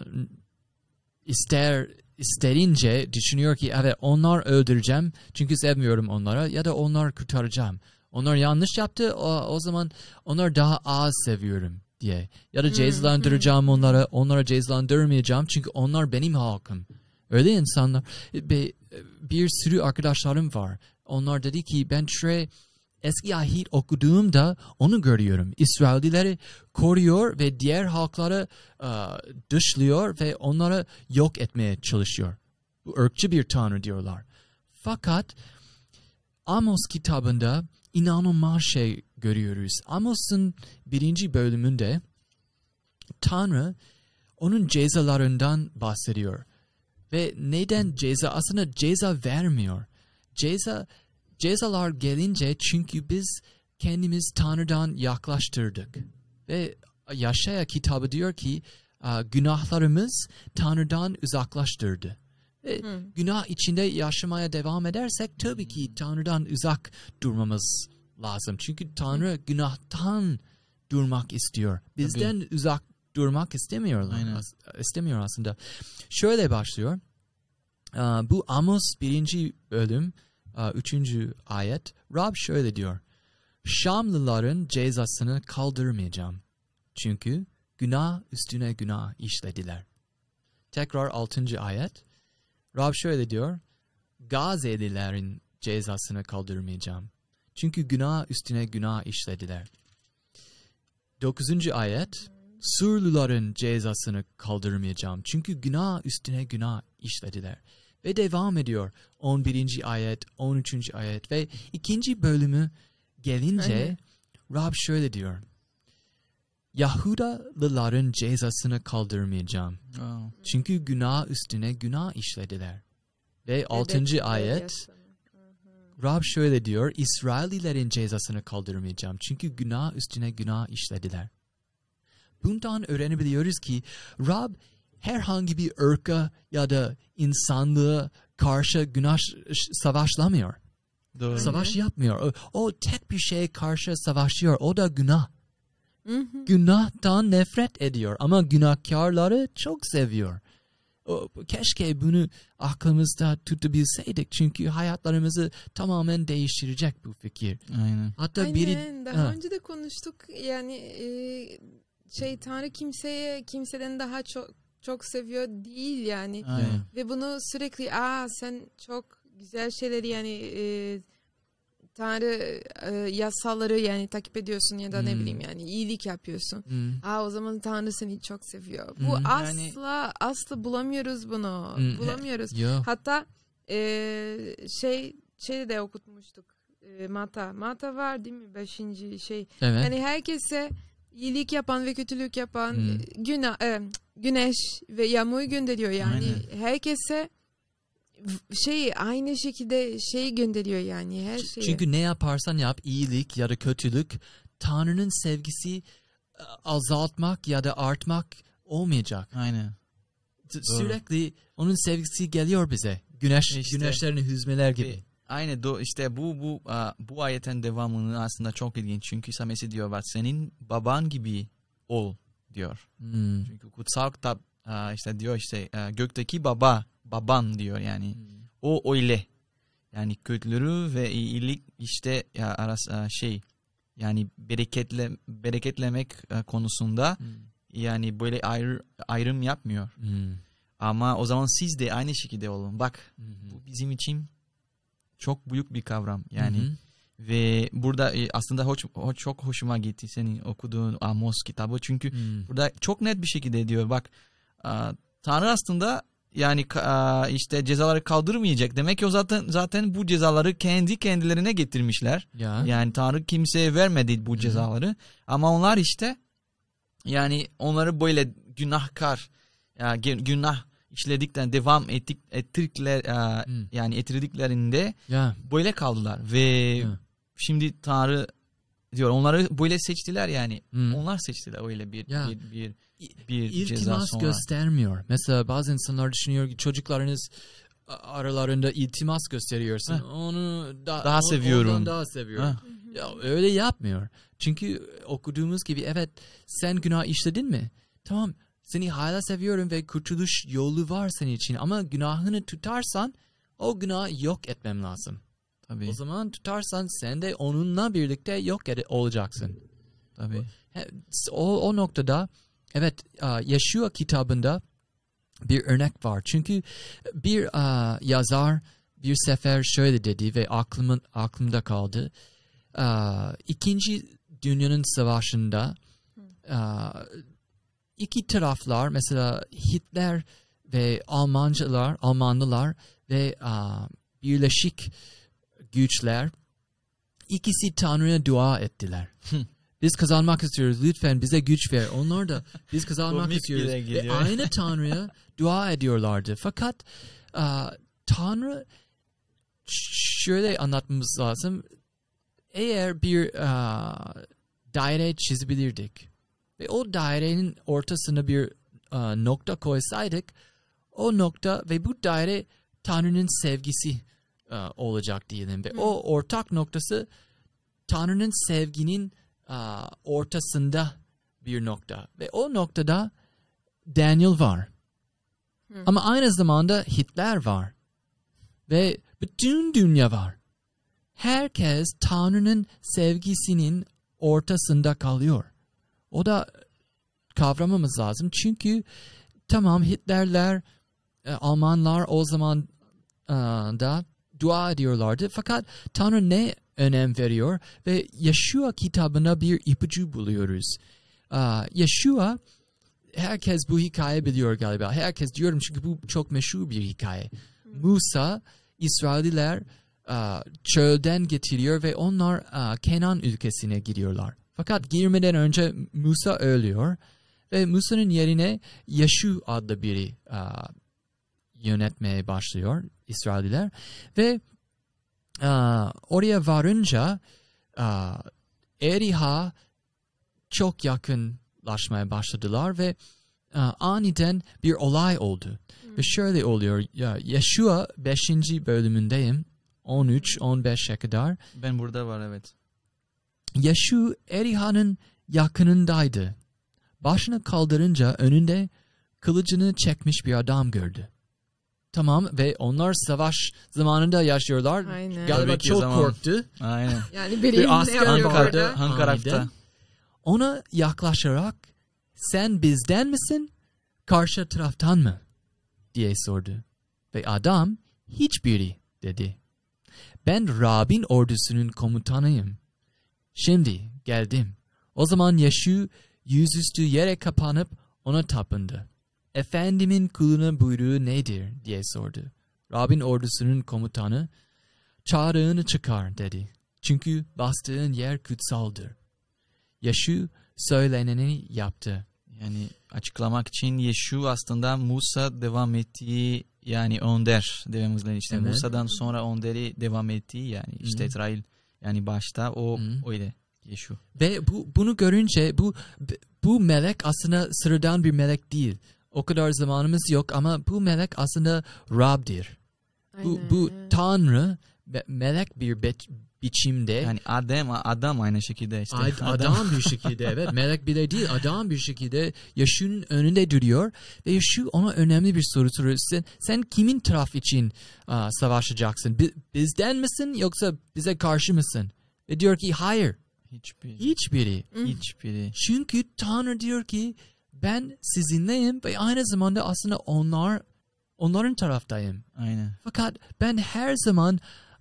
ister isterince düşünüyor ki evet onlar öldüreceğim çünkü sevmiyorum onlara ya da onlar kurtaracağım. Onlar yanlış yaptı o, o zaman onlar daha az seviyorum diye. Ya da cezalandıracağım onlara onlara cezalandırmayacağım çünkü onlar benim halkım. Öyle insanlar bir sürü arkadaşlarım var. Onlar dedi ki ben şuraya eski ahit okuduğumda onu görüyorum. İsraillileri koruyor ve diğer halkları e, dışlıyor ve onları yok etmeye çalışıyor. Bu ırkçı bir tanrı diyorlar. Fakat Amos kitabında inanılmaz şey görüyoruz. Amos'un birinci bölümünde Tanrı onun cezalarından bahsediyor. Ve neden ceza? Aslında ceza vermiyor. Ceza cezalar gelince çünkü biz kendimiz Tanrı'dan yaklaştırdık. Ve Yaşaya kitabı diyor ki "Aa, günahlarımız Tanrı'dan uzaklaştırdı. Ve Hı. günah içinde yaşamaya devam edersek tabii ki Tanrı'dan uzak durmamız lazım. Çünkü Tanrı günahtan durmak istiyor. Bizden uzak durmak istemiyor. Aynen. istemiyor aslında. Şöyle başlıyor. Bu Amos birinci bölüm üçüncü ayet. Rab şöyle diyor. Şamlıların cezasını kaldırmayacağım. Çünkü günah üstüne günah işlediler. Tekrar altıncı ayet. Rab şöyle diyor. Gazze'lilerin cezasını kaldırmayacağım. Çünkü günah üstüne günah işlediler. Dokuzuncu ayet. Surluların cezasını kaldırmayacağım. Çünkü günah üstüne günah işlediler. Ve devam ediyor. 11. ayet, 13. ayet ve ikinci bölümü gelince Aynen. Rab şöyle diyor. Yahudalıların cezasını kaldırmayacağım. Wow. Çünkü günah üstüne günah işlediler. Ve 6. Bebek ayet yasanı. Rab şöyle diyor. İsraillilerin cezasını kaldırmayacağım. Çünkü günah üstüne günah işlediler. Bundan öğrenebiliyoruz ki Rab herhangi bir ırka ya da insanlığa karşı günah savaşlamıyor. Doğru. Savaş yapmıyor. O, o tek bir şeye karşı savaşıyor. O da günah. Hı hı. Günahtan nefret ediyor ama günahkarları çok seviyor. O, keşke bunu aklımızda tutabilseydik çünkü hayatlarımızı tamamen değiştirecek bu fikir. Aynen. Hatta Aynen, biri daha Ha. önce de konuştuk yani e, şey Tanrı kimseye kimseden daha çok çok seviyor değil yani Aynen. ve bunu sürekli aa sen çok güzel şeyleri yani e, Tanrı e, yasaları yani takip ediyorsun ya da ne Hmm. bileyim yani iyilik yapıyorsun. Hmm. Aa o zaman Tanrı seni çok seviyor. Hmm. Bu Yani- asla asla bulamıyoruz bunu. Hmm. Bulamıyoruz. Yo. Hatta e, şey şey de okutmuştuk. E, Mata. Mata var değil mi? Beşinci şey. Evet. Yani herkese iyilik yapan ve kötülük yapan Hmm. günah, e, güneş ve yağmur gönderiyor yani. Herkese v- şey aynı şekilde şey gönderiyor yani her şeyi. Çünkü ne yaparsan yap iyilik ya da kötülük Tanrı'nın sevgisi e, azaltmak ya da artmak olmayacak. Aynen. T- Sürekli onun sevgisi geliyor bize. Güneş İşte- güneşlerini hüzmeler gibi. Aynen do işte bu bu bu ayetin devamını aslında çok ilginç çünkü İsa Mesih diyor bak senin baban gibi ol diyor. Hmm. Çünkü kutsal kitap a, işte diyor işte a, gökteki baba baban diyor yani o öyle yani kötülüğü ve iyilik işte ya arası a, şey yani bereketle bereketlemek konusunda Hmm. yani böyle ayrı, ayrım yapmıyor. Hmm. Ama o zaman siz de aynı şekilde olun. Bak Hmm. bu bizim için çok büyük bir kavram. Yani hı. Ve burada e, aslında hoş, ho- çok hoşuma gitti senin okuduğun Amos kitabı. Çünkü Hmm. burada çok net bir şekilde diyor bak Tanrı aslında yani işte cezaları kaldırmayacak. Demek ki o zaten zaten bu cezaları kendi kendilerine getirmişler. Ya. Yani Tanrı kimseye vermedi bu cezaları. Ama onlar işte yani onları böyle günahkar ya, gü- günah işledikten devam ettik ettikler e, Hmm. yani ettirdiklerinde Ya. böyle kaldılar ve Ya. Şimdi Tanrı diyor onları böyle seçtiler yani. Hmm. Onlar seçtiler öyle bir Ya. bir bir, bir ceza İltimas sonra. göstermiyor. Mesela bazı insanlar düşünüyor ki çocuklarınız aralarında iltimas gösteriyorsun. Heh. Onu da, Daha seviyorum. daha seviyorum. Ya öyle yapmıyor. Çünkü okuduğumuz gibi evet sen günah işledin mi? Tamam seni hala seviyorum ve kurtuluş yolu var senin için ama günahını tutarsan o günahı yok etmem lazım. Tabii. O zaman tutarsan sen de onunla birlikte yok ede- olacaksın. tabii. O, o noktada evet Yaşua kitabında bir örnek var. Çünkü bir a, yazar bir sefer şöyle dedi ve aklımın aklımda kaldı. A, İkinci Dünyanın Savaşı'nda a, iki taraflar mesela Hitler ve Almancılar, Almanlılar ve a, Birleşik Güçler ikisi Tanrı'ya dua ettiler. Biz kazanmak istiyoruz. Lütfen bize güç ver. Onlar da biz kazanmak istiyoruz. Ve aynı Tanrı'ya dua ediyorlardı. Fakat a, Tanrı şöyle anlatmamız lazım. Eğer bir a, daire çizebilirdik ve o dairenin ortasına bir a, nokta koysaydık o nokta ve bu daire Tanrı'nın sevgisi olacak diyelim ve Hı. o ortak noktası Tanrı'nın sevginin e, ortasında bir nokta ve o noktada Daniel var. Hı. Ama aynı zamanda Hitler var. Ve bütün dünya var. Herkes Tanrı'nın sevgisinin ortasında kalıyor. O da kavramamız lazım. Çünkü tamam Hitlerler, e, Almanlar o zaman e, da dua ediyorlardı. Fakat Tanrı ne önem veriyor? Ve Yeshua kitabına bir ipucu buluyoruz. E, Yeshua herkes bu hikaye biliyor galiba. Herkes diyorum çünkü bu çok meşhur bir hikaye. Musa, İsraililer e, çölden getiriyor ve onlar e, Kenan ülkesine giriyorlar. Fakat girmeden önce Musa ölüyor ve Musa'nın yerine Yeshu adlı biri yönetmeye başlıyor İsraililer ve e, oraya varınca e, Eriha çok yakınlaşmaya başladılar ve e, aniden bir olay oldu. Ve şöyle oluyor. Ya, Yeshua 5. bölümündeyim. 13-15'e kadar. Ben burada var evet. Yeshu Eriha'nın yakınındaydı. Başını kaldırınca önünde kılıcını çekmiş bir adam gördü. Tamam ve onlar savaş zamanında yaşıyorlar. Aynen. Galiba Tabii ki çok zaman. korktu. Aynen. Yani biri Bir asker tarafta? Aniden. Ona yaklaşarak sen bizden misin karşı taraftan mı diye sordu. Ve adam hiçbiri dedi. Ben Rab'in ordusunun komutanıyım. Şimdi geldim. O zaman Yeşu yüzüstü yere kapanıp ona tapındı. Efendimin kuluna buyruğu nedir diye sordu. Rab'in ordusunun komutanı çağrığını çıkar dedi. Çünkü bastığın yer kutsaldır. Yeşu söyleneni yaptı. Yani açıklamak için Yeshu aslında Musa devam ettiği yani Önder dememizden işte Evet. Musa'dan sonra Önder'i devam ettiği yani işte. İsrail yani başta o Hı. öyle Yeshu. Ve bu bunu görünce bu bu melek aslında sıradan bir melek değil. O kadar zamanımız yok ama bu melek aslında Rab'dir. Bu, Aynen, bu. Tanrı me- melek bir be- biçimde Yani adam adam aynı şekilde işte. Ad- adam bir şekilde evet melek bile değil adam bir şekilde Yaşu'nun önünde duruyor ve Yaşu ona önemli bir soru soruyor. Sen, sen kimin taraf için aa, savaşacaksın? Bi- bizden misin yoksa bize karşı mısın? Ve diyor ki hayır hiçbir hiçbiri. hiçbiri. Çünkü Tanrı diyor ki ben sizinleyim ve aynı zamanda aslında onlar onların taraftayım. Aynen. Fakat ben her zaman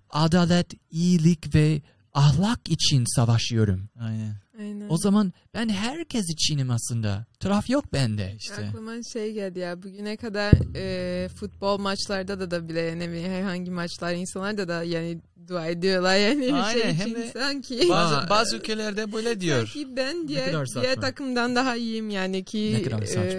adalet, iyilik ve ahlak için savaşıyorum. Aynen. Aynen. O zaman ben herkes içinim aslında. Taraf yok bende. İşte. Aklıma şey geldi ya bugüne kadar e, futbol maçlarda da da bile ne bileyim herhangi maçlar insanlar da da yani dua ediyorlar yani Aynen, şey hem için de sanki Bazı Aa, bazı ülkelerde böyle diyor. sanki ben diğer, diğer takımdan daha iyiyim yani ki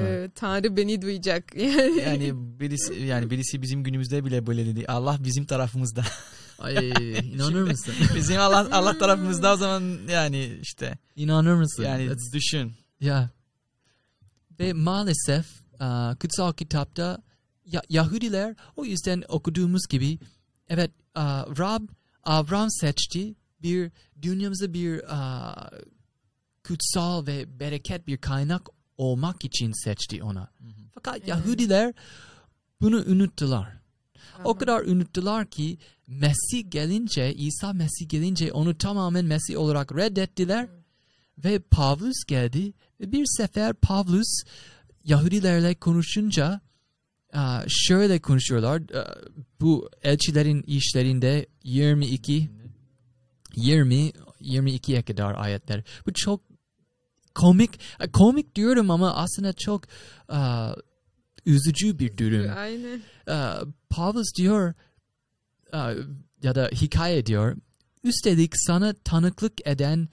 e, Tanrı beni duyacak yani. Yani birisi yani birisi bizim günümüzde bile böyle dedi. Allah bizim tarafımızda. Ay inanır mısın? bizim Allah Allah tarafımızda o zaman yani işte İnanır mısın? yani That's- düşün. Ya. Ve maalesef aa, kutsal kitapta Ya- Yahudiler o yüzden okuduğumuz gibi evet aa, Rab Avram seçti bir dünyamıza bir aa, kutsal ve bereket bir kaynak olmak için seçti ona. Fakat Evet. Yahudiler bunu unuttular. O kadar unuttular ki Mesih gelince, İsa Mesih gelince onu tamamen Mesih olarak reddettiler. Ve Pavlus geldi ve bir sefer Pavlus Yahudilerle konuşunca şöyle konuşuyorlar. Bu elçilerin işlerinde 22 20 22'ye kadar ayetler. Bu çok komik komik diyorum ama aslında çok üzücü bir durum. Aynen. Pavlus diyor ya da hikaye diyor. Üstelik sana tanıklık eden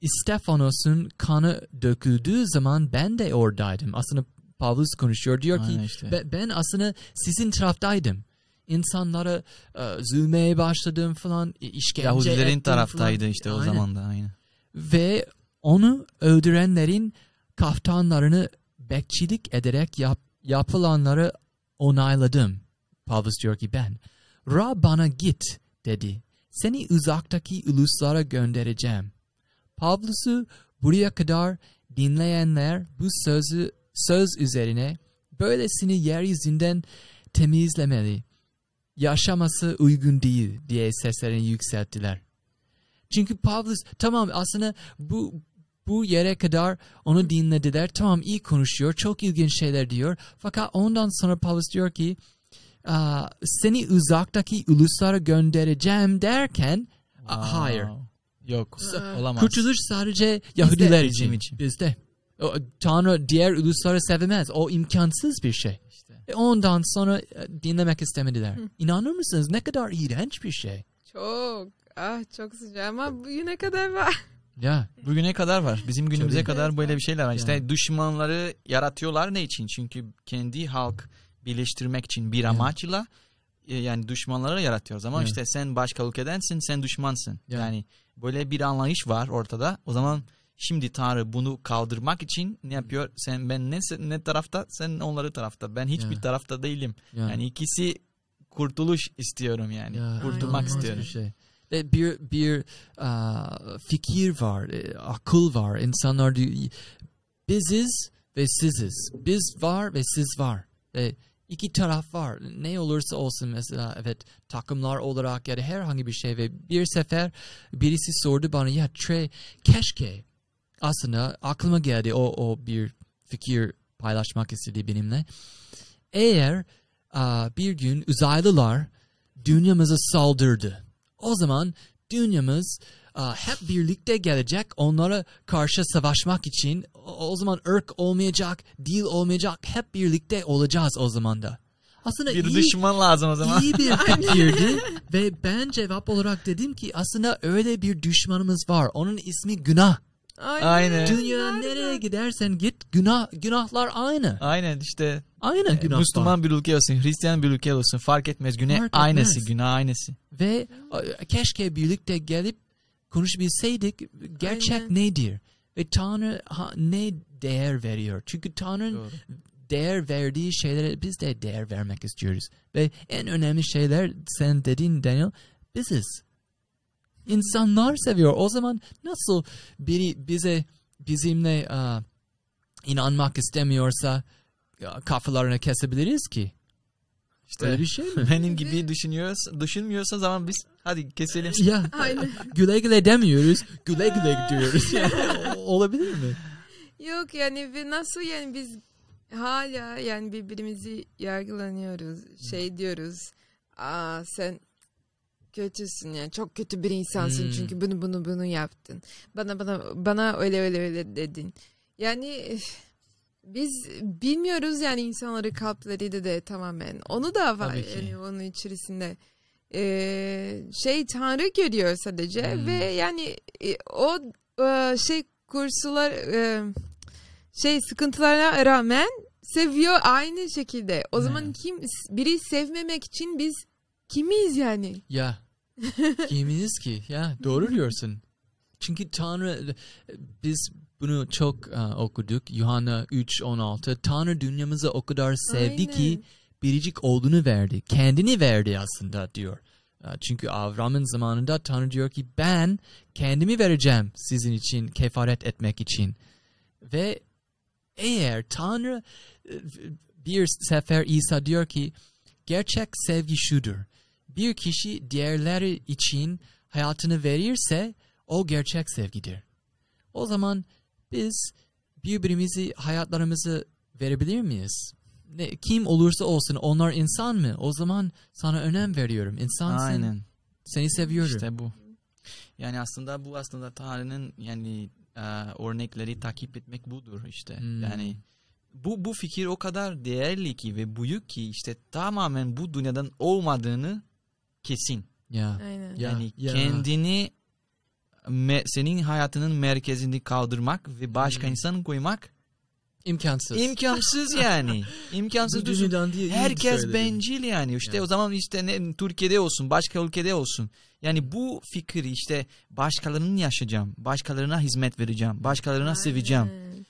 İstefanos'un kanı döküldüğü zaman ben de oradaydım. Aslında Pavlus konuşuyor. Diyor ki Aynen işte. "Be- ben aslında sizin taraftaydım. İnsanlara e, zulmeye başladım falan, işkence Yahudilerin taraftaydı falan. işte o Aynen. zaman da aynen. Ve onu öldürenlerin kaftanlarını bekçilik ederek yap, yapılanları onayladım. Pavlus diyor ki ben. Ra bana git dedi. Seni uzaktaki uluslara göndereceğim. Pavlus'u buraya kadar dinleyenler bu sözü söz üzerine böylesini yeryüzünden temizlemeli. Yaşaması uygun değil diye seslerini yükselttiler. Çünkü Pavlus tamam aslında bu bu yere kadar onu dinlediler. Tamam iyi konuşuyor. Çok ilginç şeyler diyor. Fakat ondan sonra Pavlus diyor ki "Aa, seni uzaktaki uluslara göndereceğim derken "Aa, hayır. Yok olamaz. Kurtuluş sadece Yahudiler Bizim için. için. Bizde. O, Tanrı diğer ulusları sevmez. O imkansız bir şey. İşte. E ondan sonra e, dinlemek istemediler. İnanır mısınız? Ne kadar iğrenç bir şey. Çok. Ah çok sıcak ama bugüne kadar var. Ya. Bugüne kadar var. Bizim günümüze kadar böyle bir şeyler var. İşte Yani. düşmanları yaratıyorlar ne için? Çünkü kendi halk birleştirmek için bir amaçla e, yani düşmanları yaratıyoruz. Ama Evet. işte sen başka ülkedensin, sen düşmansın. Yani. Yani böyle bir anlayış var ortada. O zaman şimdi Tanrı bunu kaldırmak için ne yapıyor? Sen ben ne ne tarafta? Sen onları tarafta. Ben hiçbir Ya. tarafta değilim. ya. Yani ikisi kurtuluş istiyorum yani. Ya, Kurtulmak istiyorum. Bir şey. Bir bir aa, fikir var, e, akıl var. İnsanlar diyor, biziz ve siziz. Biz var ve siz var. Ve iki taraf var. Ne olursa olsun mesela evet takımlar olarak ya da herhangi bir şey ve bir sefer birisi sordu bana ya Trey keşke aslında aklıma geldi o o bir fikir paylaşmak istedi benimle. Eğer aa, bir gün uzaylılar dünyamıza saldırdı. O zaman dünyamız hep birlikte gelecek onlara karşı savaşmak için. O, zaman ırk olmayacak, dil olmayacak. Hep birlikte olacağız o zaman da. Aslında Bir iyi, düşman lazım o zaman. iyi bir fikirdi ve ben cevap olarak dedim ki aslında öyle bir düşmanımız var. Onun ismi günah. Aynen. Dünya nereye gidersen git günah günahlar aynı. Aynen işte Aynı günah Müslüman bir ülke olsun, Hristiyan bir ülke olsun fark etmez. Günah Fark aynısı, etmez. günah aynısı. Ve e, keşke birlikte gelip konuşabilseydik gerçek Aynen. nedir? Ve Tanrı ha, ne değer veriyor? Çünkü Tanrı'nın Doğru. değer verdiği şeylere biz de değer vermek istiyoruz. Ve en önemli şeyler sen dedin Daniel biziz. İnsanlar seviyor. O zaman nasıl biri bize bizimle aa, inanmak istemiyorsa kafalarını kesebiliriz ki? İşte Öyle bir şey mi? benim gibi düşünüyorsa, düşünmüyorsa zaman biz hadi keselim. ya Aynen. güle güle demiyoruz. Güle güle diyoruz. Yani, olabilir mi? Yok yani ve nasıl yani biz hala yani birbirimizi yargılanıyoruz. Şey diyoruz. Aa sen kötüsün yani çok kötü bir insansın Hmm. çünkü bunu bunu bunu yaptın. Bana bana bana öyle öyle öyle dedin. Yani biz bilmiyoruz yani insanları kalpleri de, de tamamen. Onu da var yani onun içerisinde. Ee, şey Tanrı görüyor sadece Hmm. ve yani e, o e, şey kurslar e, şey sıkıntılarına rağmen seviyor aynı şekilde. O Hmm. zaman kim biri sevmemek için biz kimiz yani? Ya kimiz ki? Ya doğru diyorsun. Çünkü Tanrı biz bunu çok e, okuduk. Yuhanna 3.16 Tanrı dünyamızı o kadar sevdi ki Aynen. biricik olduğunu verdi. Kendini verdi aslında diyor. E, Çünkü Avram'ın zamanında Tanrı diyor ki ben kendimi vereceğim sizin için kefaret etmek için. Ve eğer Tanrı e, bir sefer İsa diyor ki gerçek sevgi şudur. Bir kişi diğerleri için hayatını verirse o gerçek sevgidir. O zaman biz birbirimizi hayatlarımızı verebilir miyiz? Ne, kim olursa olsun onlar insan mı? O zaman sana önem veriyorum. İnsansın. Aynen. Seni seviyorum. İşte bu. Yani aslında bu aslında Tanrı'nın yani e, örnekleri takip etmek budur işte. Hmm. Yani bu bu fikir o kadar değerli ki ve büyük ki işte tamamen bu dünyadan olmadığını kesin. Ya. Aynen. Ya, Yani ya. kendini me- senin hayatının merkezini kaldırmak ve başka Hmm. insanı koymak İmkansız. imkansız yani. İmkansız Bu düşün. dünyadan diye iyi Herkes bencil yani. İşte Yani. o zaman işte ne Türkiye'de olsun, başka ülkede olsun. Yani bu fikir işte başkalarının yaşayacağım, başkalarına hizmet vereceğim, başkalarına seveceğim. Aynen.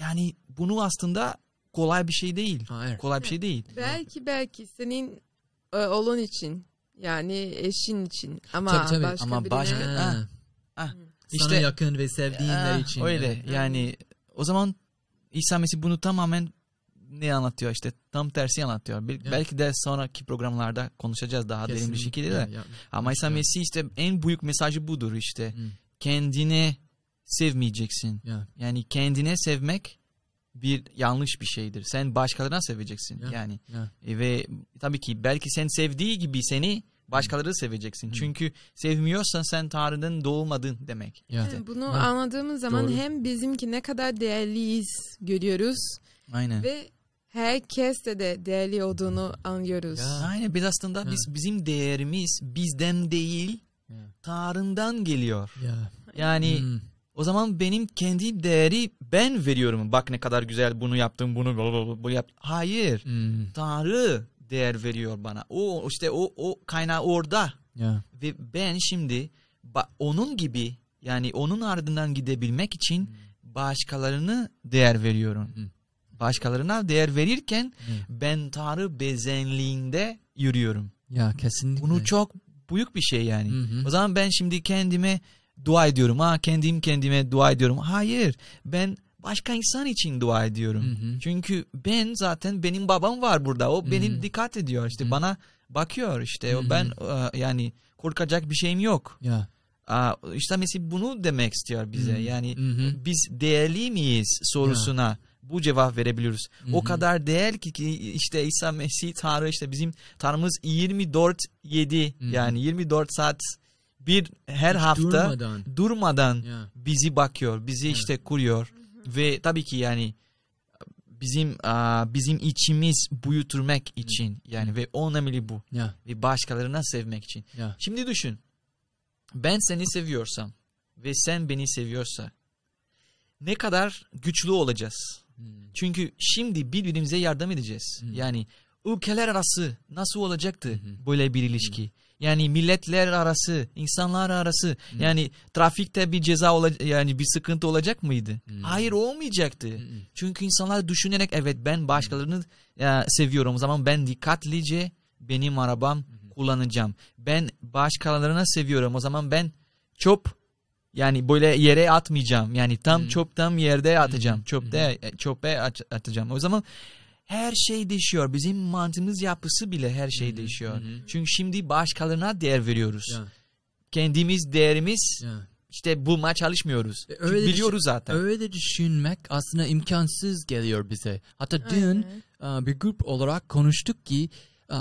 Yani bunu aslında kolay bir şey değil. Hayır. Kolay bir şey değil. Belki belki senin e, oğlun için yani eşin için ama Tabii, tabii. başka Ama birine başka- Ha. Ha. Sana İşte yakın ve sevdiğinler Ha, için. öyle evet. yani o zaman İsa Mesih bunu tamamen ne anlatıyor işte tam tersi anlatıyor. Bel- Ya. Belki de sonraki programlarda konuşacağız daha derin bir Kesinlikle. şekilde de. Ya. Ama İsa Ya. Mesih işte en büyük mesajı budur işte. Hı. Kendine sevmeyeceksin. Ya. Yani kendine sevmek bir yanlış bir şeydir. Sen başkalarına seveceksin Ya. yani. Ya. E ve tabii ki belki sen sevdiği gibi seni başkaları seveceksin. Hı. Çünkü sevmiyorsan sen Tanrı'dan doğmadın demek. Ya. İşte. bunu Ha. anladığımız zaman Doğru. hem bizimki ne kadar değerliyiz görüyoruz Aynen. ve herkes de, de değerli olduğunu anlıyoruz. Ya. Aynen biz aslında Ya. biz bizim değerimiz bizden değil Ya. Tanrı'ndan geliyor. Ya. Yani Hmm. o zaman benim kendi değeri ben veriyorum. Bak ne kadar güzel bunu yaptım bunu bu yap. Hayır. Hmm. Tanrı değer veriyor bana. O işte o o kaynağı orada Ya. ve ben şimdi onun gibi yani onun ardından gidebilmek için başkalarını değer veriyorum. Hı. Başkalarına değer verirken Hı. ben Tanrı bezenliğinde yürüyorum. Ya kesinlikle. Bunu çok büyük bir şey yani. Hı hı. O zaman ben şimdi kendime dua ediyorum. Ha kendim kendime dua ediyorum. Hayır. Ben başka insan için dua ediyorum. Hı hı. Çünkü ben zaten benim babam var burada. O Hı beni hı. dikkat ediyor. İşte Hı. bana bakıyor işte. Hı O hı. ben e, yani korkacak bir şeyim yok. Ya. Aa, işte mesela bunu demek istiyor bize. Hı. Yani Hı hı. biz değerli miyiz sorusuna bu cevap verebiliyoruz. Hı O hı. kadar değer ki, ki işte İsa Mesih Tanrı işte bizim Tanrımız 24 7 Hı hı. yani 24 saat bir her Hiç hafta durmadan. durmadan Ya. bizi bakıyor, bizi Evet. işte kuruyor ve tabii ki yani bizim bizim içimiz büyütürmek için yani ve o önemli bu Ya. ve başkalarına sevmek için. Ya. Şimdi düşün. Ben seni seviyorsam ve sen beni seviyorsa ne kadar güçlü olacağız. Hmm. Çünkü şimdi birbirimize yardım edeceğiz. Hı. Yani ülkeler arası nasıl olacaktı Hı hı. böyle bir ilişki? Yani milletler arası, insanlar arası. Hı. Yani trafikte bir ceza olacak yani bir sıkıntı olacak mıydı? Hı. Hayır olmayacaktı. Hı. Çünkü insanlar düşünerek evet ben başkalarını e, seviyorum. O zaman ben dikkatlice benim arabam kullanacağım. Ben başkalarına seviyorum. O zaman ben çöp yani böyle yere atmayacağım. Yani tam Hı. çöp tam yerde atacağım. Hı. Çöpte e, çöpe at- atacağım. O zaman her şey değişiyor. Bizim mantığımız yapısı bile her şey Hı. değişiyor. Hı hı. Çünkü şimdi başkalarına değer veriyoruz. Ya. Kendimiz değerimiz Ya. işte bulmaya çalışmıyoruz. E, Çünkü öyle biliyoruz zaten. Öyle düşünmek aslında imkansız geliyor bize. Hatta dün Aynen. e, bir grup olarak konuştuk ki e,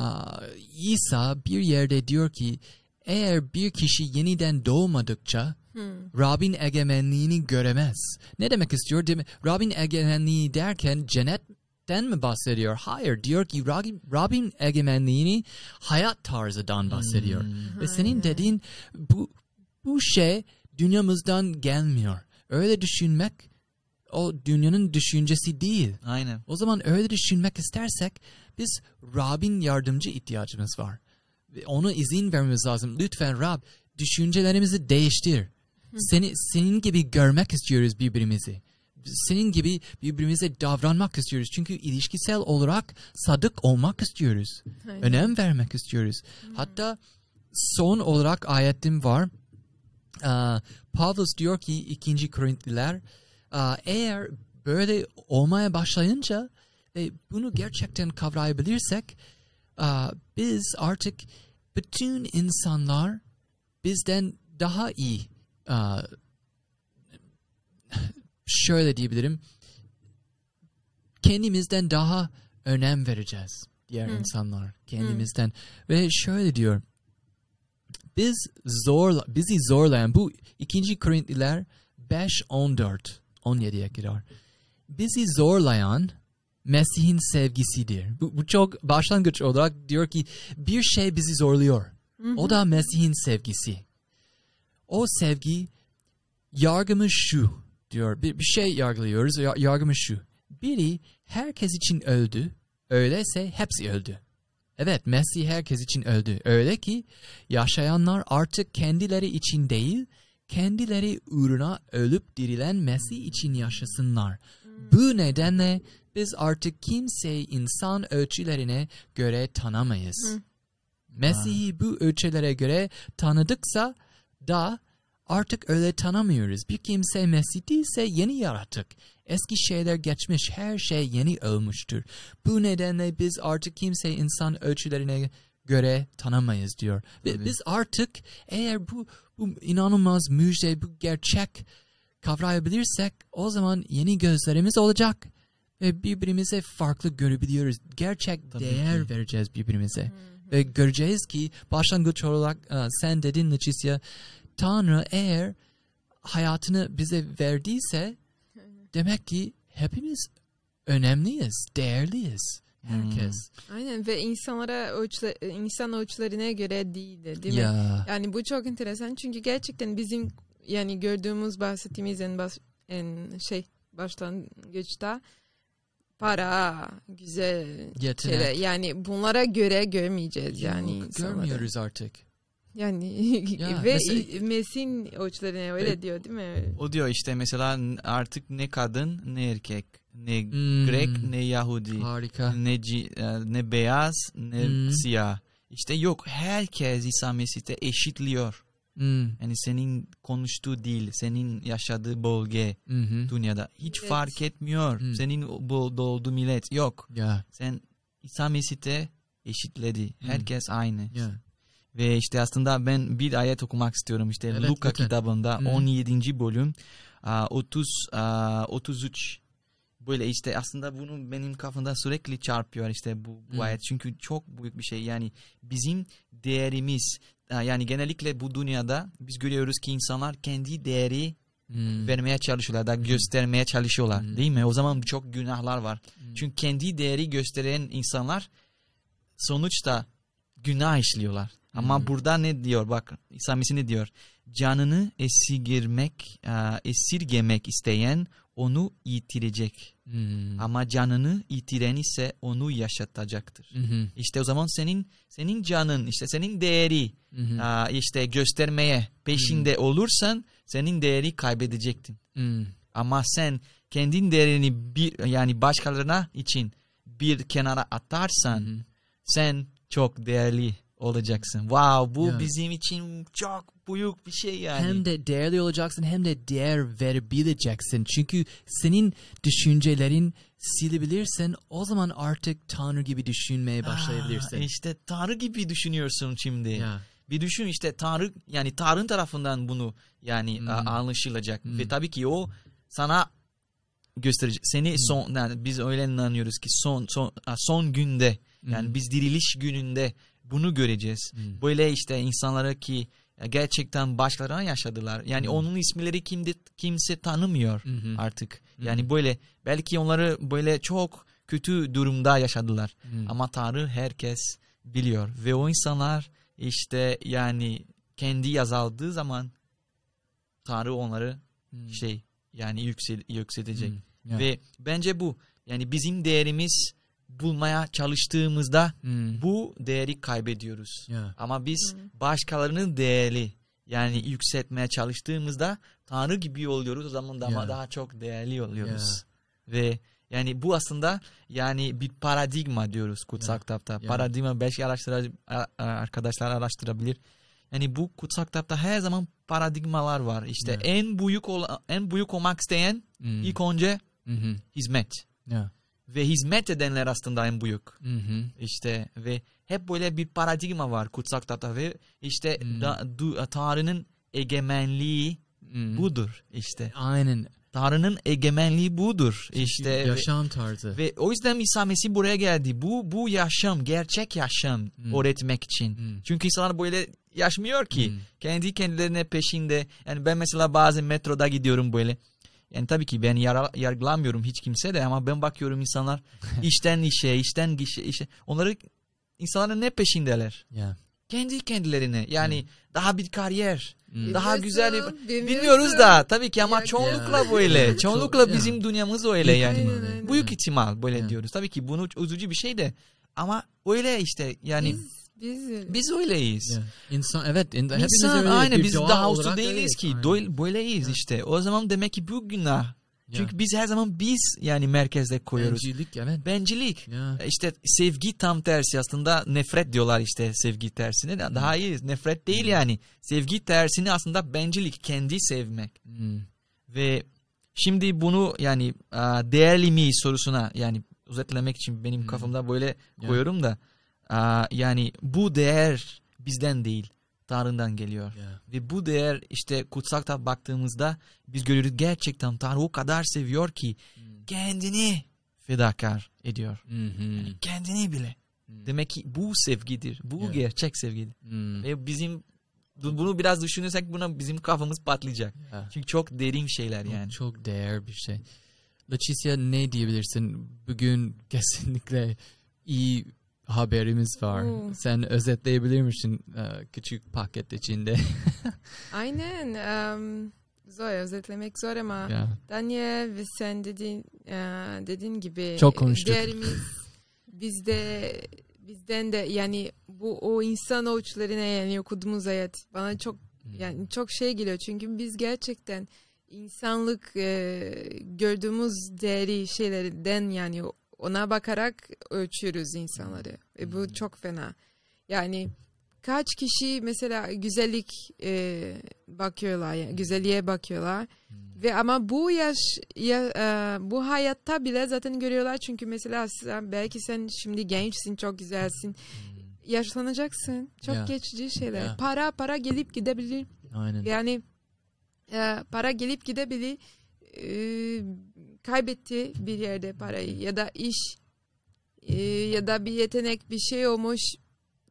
İsa bir yerde diyor ki eğer bir kişi yeniden doğmadıkça Hmm. Rabbin egemenliğini göremez. Ne demek istiyor? Değil mi? Rabbin egemenliği derken cennetten mi bahsediyor? Hayır. Diyor ki Rabbin, Rabbin egemenliğini hayat tarzıdan bahsediyor. Ve senin dediğin bu, bu şey dünyamızdan gelmiyor. Öyle düşünmek o dünyanın düşüncesi değil. Aynen. O zaman öyle düşünmek istersek biz Rabbin yardımcı ihtiyacımız var. Ve ona izin vermemiz lazım. Lütfen Rab düşüncelerimizi değiştir. Seni senin gibi görmek istiyoruz birbirimizi. Senin gibi birbirimize davranmak istiyoruz. Çünkü ilişkisel olarak sadık olmak istiyoruz. Aynen. Önem vermek istiyoruz. Hatta son olarak ayetim var. Aa, Pavlus diyor ki 2. Korintliler eğer böyle olmaya başlayınca ve bunu gerçekten kavrayabilirsek biz artık bütün insanlar bizden daha iyi şöyle diyebilirim kendimizden daha önem vereceğiz diğer Hı. insanlar kendimizden ve şöyle diyor biz zor bizi zorlayan bu 2. Korintliler 5 14 17'ye kadar bizi zorlayan Mesih'in sevgisidir. Bu, bu çok başlangıç olarak diyor ki bir şey bizi zorluyor. O da Mesih'in sevgisi. O sevgi yargımız şu diyor. Bir, bir şey yargılıyoruz. Ya- Yargımız şu. Biri herkes için öldü. Öyleyse hepsi öldü. Evet Mesih herkes için öldü. Öyle ki yaşayanlar artık kendileri için değil, kendileri uğruna ölüp dirilen Mesih için yaşasınlar. Bu nedenle biz artık kimseyi insan ölçülerine göre tanımayız. Mesih'i bu ölçülere göre tanıdıksa da artık öyle tanımıyoruz. Bir kimse Mesih değilse yeni yaratık. Eski şeyler geçmiş, her şey yeni olmuştur. Bu nedenle biz artık kimseyi insan ölçülerine göre tanımayız diyor. Ve Tabii. biz artık eğer bu, bu inanılmaz müjde, bu gerçek kavrayabilirsek o zaman yeni gözlerimiz olacak. Ve birbirimize farklı görebiliyoruz. Gerçek Tabii değer ki. vereceğiz birbirimize. Ve göreceğiz ki başlangıç olarak sen dedin Leticia, Tanrı eğer hayatını bize verdiyse demek ki hepimiz önemliyiz, değerliyiz. Herkes. Aynen ve insanlara ölçüle, insan ölçülerine göre değil de değil mi? Ya. Yani bu çok enteresan çünkü gerçekten bizim yani gördüğümüz bahsettiğimiz en, baş, en şey başlangıçta para, güzel Yetenek. şeyler yani bunlara göre görmeyeceğiz yani Yok, görmüyoruz artık. Yani Ya, ve mesela- Mesih'in ölçülerine öyle Evet. diyor değil mi? O diyor işte mesela artık ne kadın ne erkek, ne Hmm. Grek ne Yahudi, Harika. ne e, ne beyaz ne Hmm. siyah. İşte yok herkes İsa Mesih'te eşitliyor. Hmm. Yani senin konuştuğu dil, senin yaşadığı bölge hı. dünyada hiç Evet. fark etmiyor. Hmm. Senin bu doğduğu millet yok. Ya. Sen İsa Mesih'te eşitledi. Herkes aynı. Ya. Ve işte aslında ben bir ayet okumak istiyorum. İşte Evet, Luka lütfen. kitabında Hı. 17. bölüm aa, 30 aa, 33 böyle işte aslında bunu benim kafamda sürekli çarpıyor işte bu, bu Hı. ayet. Çünkü çok büyük bir şey. Yani bizim değerimiz yani genellikle bu dünyada biz görüyoruz ki insanlar kendi değeri Hmm. vermeye çalışıyorlar da göstermeye çalışıyorlar Hı. değil mi? O zaman çok günahlar var. Hmm. Çünkü kendi değeri gösteren insanlar sonuçta günah işliyorlar. Ama Hmm. burada ne diyor bak İsa Mesih ne diyor? Canını esirgemek, e, esirgemek isteyen onu yitirecek. Hmm. Ama canını yitiren ise onu yaşatacaktır. Hı. İşte o zaman senin senin canın, işte senin değeri e, işte göstermeye peşinde olursan senin değeri kaybedecektin. Hmm. Ama sen kendin değerini bir yani başkalarına için bir kenara atarsan hı. sen çok değerli olacaksın. Wow bu Ya. bizim için çok büyük bir şey yani. Hem de değerli olacaksın hem de değer verebileceksin. Çünkü senin düşüncelerin silebilirsen o zaman artık Tanrı gibi düşünmeye başlayabilirsin. Aa, işte Tanrı gibi düşünüyorsun şimdi. Ya. Bir düşün işte Tanrı yani Tanrı tarafından bunu yani Hmm. anlaşılacak Hmm. ve tabii ki o sana gösterecek. Seni son yani biz öyle inanıyoruz ki son son son günde yani Hmm. biz diriliş gününde bunu göreceğiz. Hmm. Böyle işte insanlara ki gerçekten başlarına yaşadılar. Yani Hmm. onun isimleri kimde kimse tanımıyor hı. artık. Hmm. Yani böyle belki onları böyle çok kötü durumda yaşadılar. Hmm. Ama Tanrı herkes biliyor ve o insanlar işte yani kendi yazıldığı zaman Tanrı onları Hmm. şey yani yüksel, yükseltecek. Hmm. Ya. Ve bence bu yani bizim değerimiz bulmaya çalıştığımızda Hmm. bu değeri kaybediyoruz. Ya. Ama biz Hı. başkalarının değeri yani yükseltmeye çalıştığımızda Tanrı gibi oluyoruz o zaman daha, Ya. daha çok değerli oluyoruz. Ve yani bu aslında yani bir paradigma diyoruz kutsal Ya. kitapta. Ya. Paradigma belki araştır arkadaşlar araştırabilir. Yani bu kutsal kitapta her zaman paradigmalar var. İşte Ya. en büyük ol- en büyük olmak isteyen Hmm. ilk önce hı. hizmet. Ya. Ve hizmet edenler aslında en büyük. Hı hı. İşte ve hep böyle bir paradigma var kutsal kitapta ve işte da, du, Tanrı'nın egemenliği Hmm. budur işte. Aynen. Tanrı'nın egemenliği budur işte. ve- yaşam tarzı. Ve o yüzden İsa Mesih buraya geldi. Bu bu yaşam, gerçek yaşam Hmm. öğretmek için. Hmm. Çünkü insanlar böyle yaşmıyor ki. Hmm. Kendi kendilerine peşinde. Yani ben mesela bazen metroda gidiyorum böyle. Yani tabii ki ben yara- yargılamıyorum hiç kimse de ama ben bakıyorum insanlar işten işe, işten işe, işe. Onları insanların ne peşindeler? Ya. Kendi kendilerine. Yani daha bir kariyer. Hmm. Daha güzel Bilmiyorsun, Bilmiyoruz da tabii ki ama Ya, çoğunlukla ya. böyle. Çoğunlukla ya. bizim dünyamız öyle yani. Aynen, aynen. Büyük ihtimal böyle Ya. diyoruz. Tabii ki bunu üzücü bir şey de ama öyle işte yani Biz, biz, biz öyleyiz. Ya. İnsan evet. in- İnsan öyle aynı biz daha olarak uslu değiliz öyleyiz. ki. Aynen. Böyleyiz Ya. işte. O zaman demek ki bu günah Çünkü biz her zaman biz yani merkezde koyuyoruz. Bencillik evet. Bencilik. Ya. İşte sevgi tam tersi aslında nefret diyorlar işte sevgi tersine. Daha iyi nefret değil yani. Sevgi tersini aslında bencilik, kendi sevmek. Hmm. Ve şimdi bunu yani değerli mi sorusuna yani özetlemek için benim Hmm. kafamda böyle Ya. koyuyorum da yani bu değer bizden değil Tanrı'dan geliyor. Ya. Ve bu değer işte kutsal kitap baktığımızda biz görüyoruz gerçekten Tanrı o kadar seviyor ki Hmm. kendini fedakar ediyor. Hı hı. Kendini bile. Hmm. Demek ki bu sevgidir. Bu Evet. gerçek sevgidir. Hmm. Ve bizim bu- bunu biraz düşünürsek buna bizim kafamız patlayacak. Ya. Çünkü çok derin şeyler yani. Çok değer bir şey. Leticia ne diyebilirsin? Bugün kesinlikle iyi haberimiz var. Oo. Sen özetleyebilir misin e, küçük paket içinde? Aynen. em, zor özetlemek zor ama ya. Daniel ve sen dediğin e, dediğin gibi Çok konuştuk. değerimiz bizde bizden de yani bu o insan avuçlarına yani okuduğumuz hayat bana çok Hmm. yani çok şey geliyor çünkü biz gerçekten insanlık e, gördüğümüz değeri şeylerden yani ona bakarak ölçüyoruz insanları ve bu Hmm. çok fena. Yani kaç kişi mesela güzellik e, bakıyorlar, yani güzelliğe bakıyorlar Hmm. ve ama bu yaş ya, e, bu hayatta bile zaten görüyorlar çünkü mesela sen, belki sen şimdi gençsin, çok güzelsin, yaşlanacaksın. Çok Ya. geçici şeyler. Ya. Para para gelip gidebilir. Aynen. Yani e, para gelip gidebilir. E, kaybetti bir yerde parayı ya da iş e, ya da bir yetenek bir şey olmuş.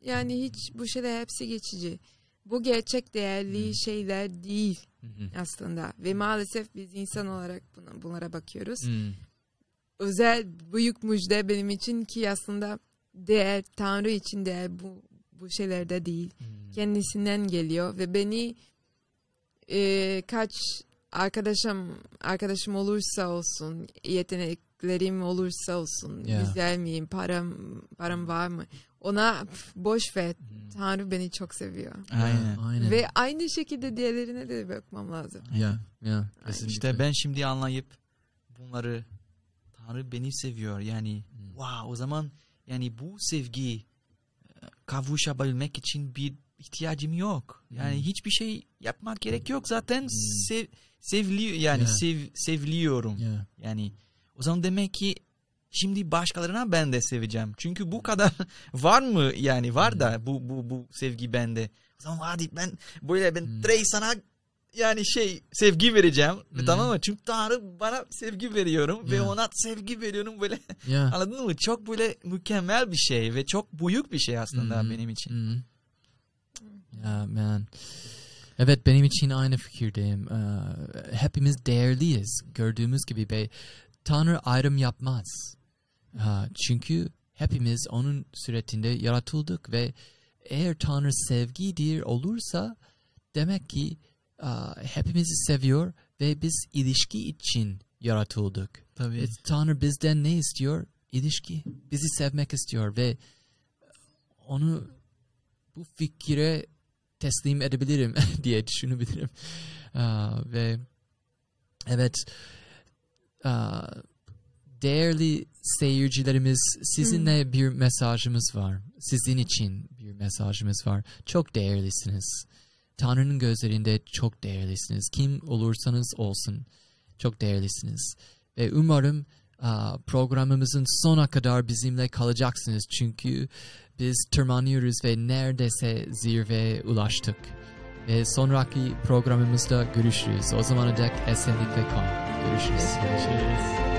Yani hiç bu şeyler hepsi geçici. Bu gerçek değerli şeyler değil aslında ve maalesef biz insan olarak buna, bunlara bakıyoruz. Özel büyük müjde benim için ki aslında değer Tanrı için değer bu bu şeylerde değil kendisinden geliyor ve beni e, kaç arkadaşım arkadaşım olursa olsun yeteneklerim olursa olsun Ya. güzel miyim param param var mı ona pf, boş ver Hmm. Tanrı beni çok seviyor Aynen. Aynen. ve aynı şekilde diğerlerine de bakmam lazım ya, ya, kesinlikle. İşte ben şimdi anlayıp bunları Tanrı beni seviyor. Yani Hmm. wow o zaman yani bu sevgi e, kavuşabilmek için bir ihtiyacım yok. Yani Hmm. hiçbir şey yapmak gerek yok. Zaten Hmm. sev, sevli yani Ya. sev, seviliyorum. Ya. Yani o zaman demek ki şimdi başkalarına ben de seveceğim. Çünkü bu kadar var mı yani var da bu bu bu sevgi bende. O zaman hadi ben böyle ben Hmm. Trey sana yani şey sevgi vereceğim. Hmm. Tamam mı? Çünkü Tanrı bana sevgi veriyorum ve Ya. ona sevgi veriyorum böyle. Ya. Anladın mı? Çok böyle mükemmel bir şey ve çok büyük bir şey aslında Hmm. benim için. Hmm. Ya man. Evet benim için aynı fikirdeyim. Ee, hepimiz değerliyiz. Gördüğümüz gibi ve Tanrı ayrım yapmaz. Çünkü hepimiz onun suretinde yaratıldık ve eğer Tanrı sevgidir olursa demek ki aa, hepimizi seviyor ve biz ilişki için yaratıldık. Tabii. E, Tanrı bizden ne istiyor? İlişki. Bizi sevmek istiyor ve onu bu fikire teslim edebilirim diye düşünebilirim. Aa, ve evet aa, değerli seyircilerimiz sizinle bir mesajımız var. Sizin için bir mesajımız var. Çok değerlisiniz. Tanrı'nın gözlerinde çok değerlisiniz. Kim olursanız olsun çok değerlisiniz. Ve umarım programımızın sona kadar bizimle kalacaksınız. Çünkü biz tırmanıyoruz ve neredeyse zirveye ulaştık. Ve sonraki programımızda görüşürüz. O zamana dek esenlikle kal. Görüşürüz. Görüşürüz.